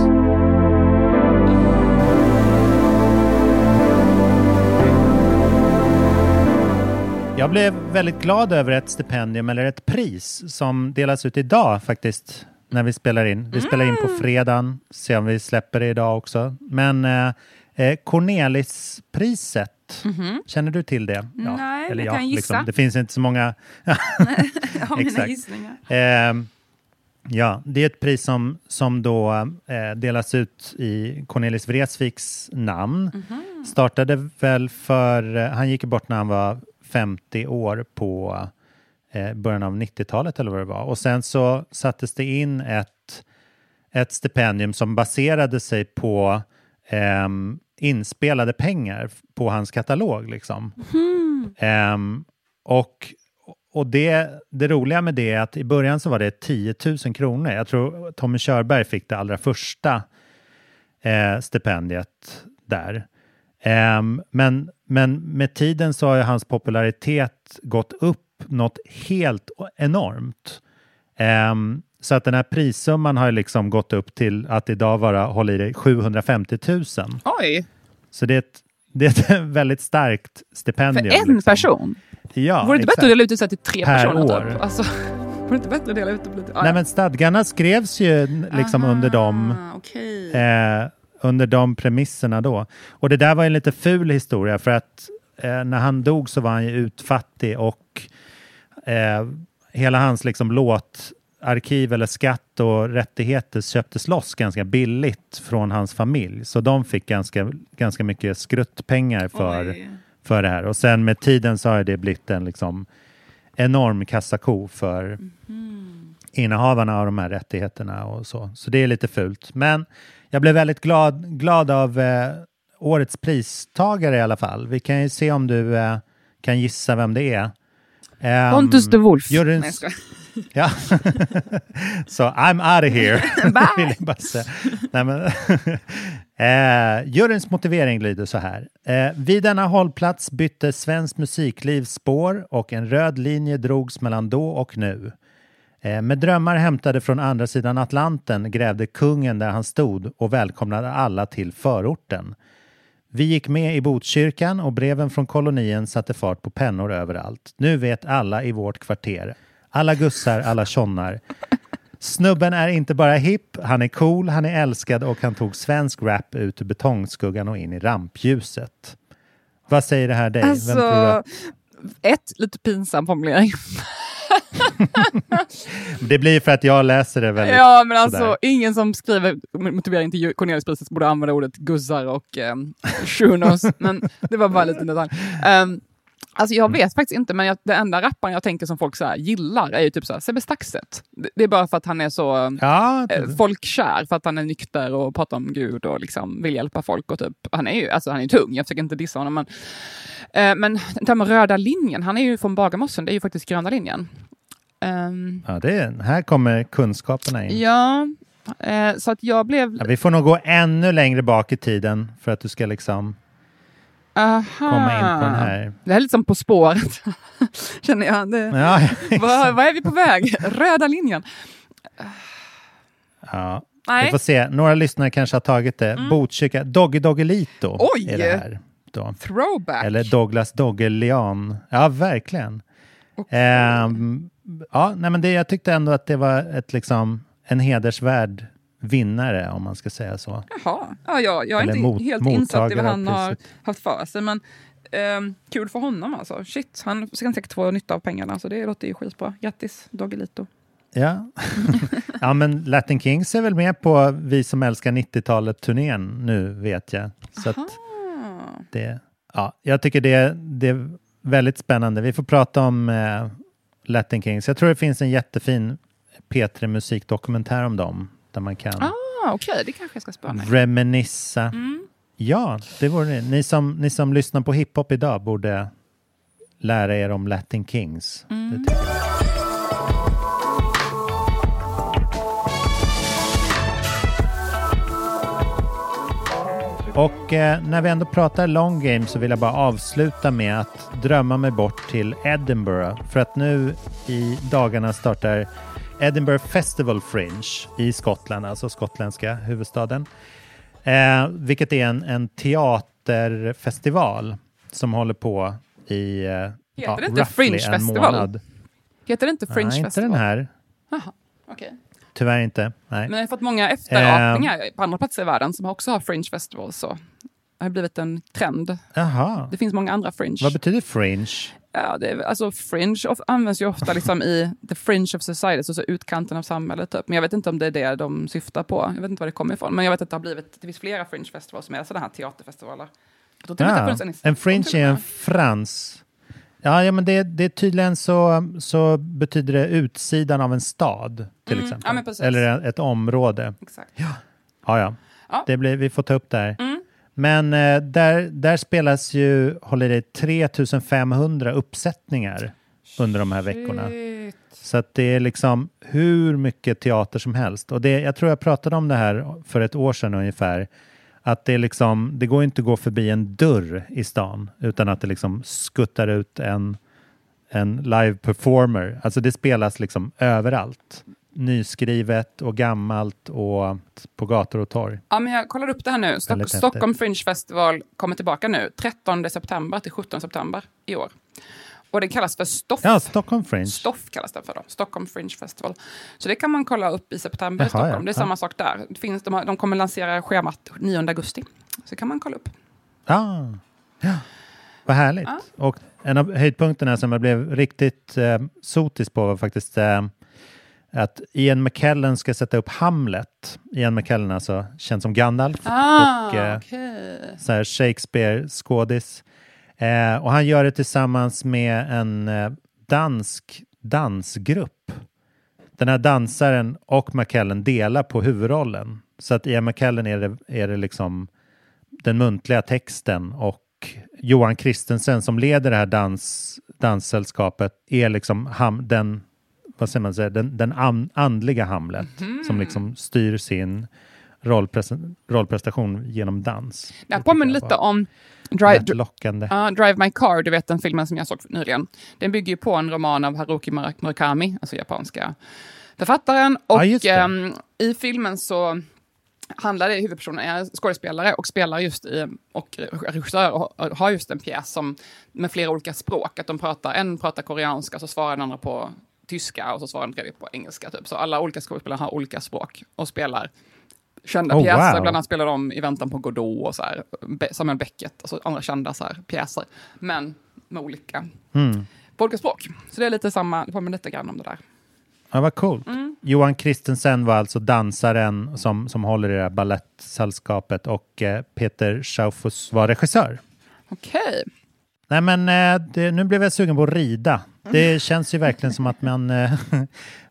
Jag blev väldigt glad över ett stipendium eller ett pris som delas ut idag faktiskt när vi spelar in. Vi spelar in på fredagen, se om vi släpper det idag också. Men eh, eh, Cornelispriset, känner du till det? Nej, eller jag kan gissa. Liksom, det finns inte så många. Jag har mina gissningar. Ehm, ja, det är ett pris som, som då eh, delas ut i Cornelis Vreeswijks namn. Mhm. Startade väl för, eh, han gick bort när han var 50 år på eh, början av 90-talet eller vad det var. Och sen så sattes det in ett, ett stipendium som baserade sig på ehm, inspelade pengar på hans katalog. Liksom. Ehm, och och det, det roliga med det är att i början så var det 10 000 kronor. Jag tror Tommy Körberg fick det allra första eh, stipendiet där. Ehm, men, men med tiden så har ju hans popularitet gått upp något helt enormt. Ehm, så att den här prissumman har liksom gått upp till att idag vara, håll i dig, 750 000. Oj, Så det är ett, det är ett väldigt starkt för stipendium. en liksom. person? Ja, Vore det inte bättre att dela ut det så till tre Per personer? år. Typ? Alltså, vore det inte bättre att dela ut det lite... Ah, Nej men stadgarna skrevs ju liksom under de okej. eh, under de premisserna då. Och det där var en lite ful historia för att eh, när han dog så var han ju utfattig och eh, hela hans liksom låtarkiv eller skatt och rättigheter köptes loss ganska billigt från hans familj. Så de fick ganska, ganska mycket skruttpengar för, Oj. För det här. Och sen med tiden så har det blivit en liksom enorm kassako för innehavarna av de här rättigheterna och så. Så det är lite fult. Men jag blev väldigt glad, glad av eh, årets pristagare i alla fall. Vi kan ju se om du eh, kan gissa vem det är. Ehm, Pontus de Wolf. Nej, jag. Ja, så I'm out of here. Säga. Nej, men eh, juryns motivering lyder så här. Eh, vid denna hållplats bytte svenskt musikliv spår och en röd linje drogs mellan då och nu. Eh, Med drömmar hämtade från andra sidan Atlanten grävde kungen där han stod och välkomnade alla till förorten. Vi gick med i Botkyrkan och breven från kolonien satte fart på pennor överallt. Nu vet alla i vårt kvarter. Alla gussar, alla tjonnar. Snubben är inte bara hipp, han är cool, han är älskad och han tog svensk rap ut ur betongskuggan och in i rampljuset. Vad säger det här dig? Alltså, ett, lite pinsam formulering. Det blir för att jag läser det väldigt Ja, men alltså sådär. ingen som skriver motivering till Corneliuspriset borde använda ordet guzzar och um, shunos, men det var bara lite detalj. Um, alltså jag vet faktiskt inte, men jag, det enda rapparen jag tänker som folk så här gillar är ju typ så här, Sebbe Staxet. Det, är bara för att han är så Ja, eh, folkkär, för att han är nykter och pratar om Gud och liksom vill hjälpa folk. Och typ, han är ju alltså, han är tung, jag försöker inte dissa honom, men, eh, men det här med röda linjen, han är ju från Bagarmossen, det är ju faktiskt gröna linjen. Ehm, ja, det är, här kommer kunskaperna in. Ja, eh, så att jag blev... Ja, vi får nog gå ännu längre bak i tiden för att du ska liksom Aha. komma in på den här. Det här är lite som På spåret, känner jag. Det, Ja, vad, vad är vi på väg? Röda linjen. Ja. Nej. Vi får se. Några lyssnare kanske har tagit det. Botkyrka. Doggy Doggelito Oj! är det här. Då. Throwback. Eller Douglas Doggelian. Ja, verkligen. Ehm, ja, nej, men det, jag tyckte ändå att det var ett, liksom, en hedersvärd vinnare, om man ska säga så. Jaha, ja, jag, jag är Eller inte mot- helt insatt i vad han har haft för sig. Men ehm, kul för honom alltså. Shit, han ska säkert få nytta av pengarna. Så det låter ju skitbra. Grattis Doggelito. Ja. ja, men Latin Kings är väl med på Vi som älskar 90-talet-turnén nu, vet jag. Så det, ja, jag tycker det, det är väldigt spännande. Vi får prata om eh, Latin Kings. Jag tror det finns en jättefin P3 musikdokumentär om dem, där man kan Ah, Okej, det kanske jag ska spana. reminissa. Mm. Ja, det vore det. Ni som, ni som lyssnar på hiphop idag borde lära er om Latin Kings. Mm. Och eh, när vi ändå pratar long game så vill jag bara avsluta med att drömma mig bort till Edinburgh. För att nu i dagarna startar Edinburgh Festival Fringe i Skottland, alltså skottländska huvudstaden. Eh, vilket är en, en teaterfestival som håller på i eh, ja, det inte Fringe en Festival? månad. Heter det inte Fringe Nej, inte Festival? den här. Jaha, okej. Tyvärr inte. Nej. Men jag har fått många efterapningar på andra platser i världen som också har Fringe Festival. Så det har blivit en trend. Jaha. Det finns många andra Fringe. Vad betyder fringe? Ja, det är, alltså fringe of, används ju ofta liksom i the fringe of society, så, så utkanten av samhället. Typ. Men jag vet inte om det är det de syftar på. Jag vet inte var det kommer ifrån. Men jag vet att det har blivit, det finns flera fringe festivals som är sådana här teaterfestivaler. Ja, en fringe är en frans. Ja, ja men det, det är tydligen så, så betyder det utsidan av en stad till Mm, exempel. ja. Eller ett område. Exakt. Ja, ja. Ja. Det blir, vi får ta upp det här. Mm. Men eh, där, där spelas ju, håller det 3500 uppsättningar under de här veckorna. Shit. Så att det är liksom hur mycket teater som helst. Och det, jag tror jag pratade om det här för ett år sedan ungefär. Att det, är liksom, det går inte att gå förbi en dörr i stan utan att det liksom skuttar ut en, en live performer. Alltså det spelas liksom överallt. Nyskrivet och gammalt och på gator och torg. Ja, men jag kollar upp det här nu. Stock, Väldigt Stockholm. Fringe Festival kommer tillbaka nu, 13 september till 17 september i år. Och det kallas för Stoff. Ja, Stockholm Fringe. Stoff kallas det för då. Stockholm Fringe Festival. Så det kan man kolla upp i september i Jaha, Stockholm. ja. Det är Ja. samma sak där. Det finns, de, har, de kommer lansera schemat 9 augusti. Så kan man kolla upp. Ah, ja. Vad härligt. Och en av höjdpunkterna som jag blev riktigt eh, sotis på var faktiskt eh, att Ian McKellen ska sätta upp Hamlet. Ian McKellen alltså känd som Gandalf Ah, och eh, Shakespeare-skådis. Eh, och han gör det tillsammans med en eh, dansk dansgrupp. Den här dansaren och McKellen delar på huvudrollen. Så att Ian McKellen är det, är det liksom den muntliga texten och Johan Kristensen som leder det här dans, danssällskapet är liksom ham, den, vad säger man, säga, den, den an, andliga Hamlet som liksom styr sin rollpres- rollprestation genom dans. Det här påminner lite om Drive. Ja, Drive My Car, du vet den filmen som jag såg nyligen. Den bygger ju på en roman av Haruki Mura- Murakami, alltså japanska författaren. Ja, Och just det. ehm, i filmen så handlar det, huvudpersonen är skådespelare och spelar just i, och regissör och har- har just en pjäs som, med flera olika språk. Att de pratar, en pratar koreanska, så svarar den andra på tyska och så svarar den tredje på engelska. Typ. Så alla olika skådespelare har olika språk och spelar kända Oh, pjäser. wow. Bland annat spelar de I väntan på Godot och så här, Samuel Beckett, alltså andra kända så här, pjäser. Men med olika, Mm. på olika språk. Så det är lite samma, det påminner lite grann om det där. Ja, vad coolt. Mm. Johan Christensen var alltså dansaren som, som håller i det här balettsällskapet och eh, Peter Schaufus var regissör. Okej. Nej men eh, det, nu blev jag sugen på att rida. Mm. Det känns ju verkligen som att man, eh,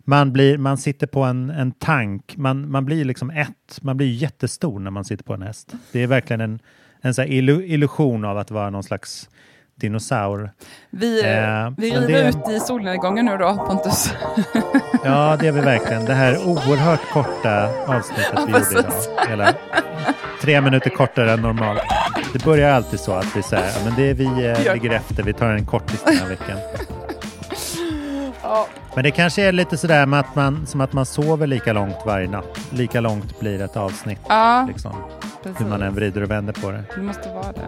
man, blir, man sitter på en, en tank. Man, man blir liksom ett. Man blir jättestor när man sitter på en häst. Det är verkligen en, en så illusion av att vara någon slags dinosaur. Vi, Eh, vi men rider det- ut i solnedgången nu då, Pontus. Ja, det är vi verkligen. Det här oerhört korta avsnittet Ja, vi gjorde idag. Hela tre minuter kortare än normalt. Det börjar alltid så att vi säger men det är vi eh, ligger efter. Vi tar en kortis den här veckan. Ja. Men det kanske är lite sådär med att man, som att man sover lika långt varje natt. Lika långt blir ett avsnitt. Ja, Liksom, precis. hur man än vrider och vänder på det. Det måste vara det.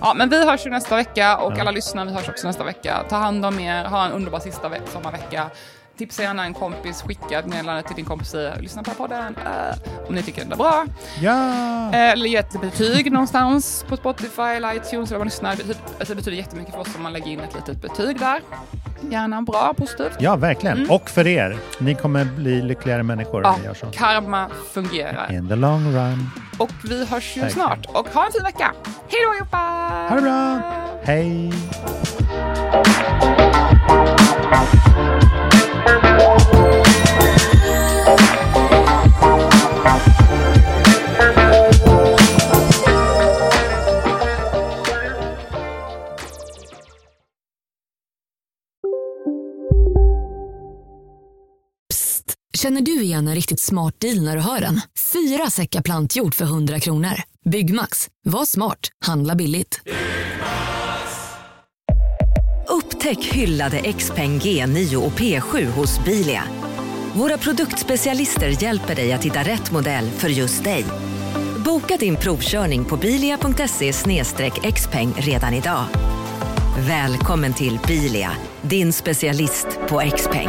Ja, men vi hörs ju nästa vecka och Ja. alla lyssnare, vi hörs också nästa vecka. Ta hand om er, ha en underbar sista ve- sommarvecka. Tipsa gärna en kompis, skicka ett meddelande till din kompis, säg, lyssna på podden eh, om ni tycker den är bra. Ja! Eh, Eller ge ett betyg någonstans på Spotify eller iTunes eller vad lyssnar. Det betyder, alltså det betyder jättemycket för oss om man lägger in ett litet betyg där. Gärna bra, positivt. Ja, verkligen. Mm. Och för er. Ni kommer bli lyckligare människor om Ja, ni gör så. karma fungerar. In the long run. Och vi hörs ju Verkligen. snart. Och ha en fin vecka! Hej då allihopa! Ha det bra! Hej! Känner du igen en riktigt smart deal när du hör den? Fyra säckar plantjord för 100 kronor. Byggmax. Var smart. Handla billigt. Upptäck hyllade XPeng G9 och P7 hos Bilia. Våra produktspecialister hjälper dig att hitta rätt modell för just dig. Boka din provkörning på bilia.se xpeng redan idag. Välkommen till Bilia, din specialist på XPeng.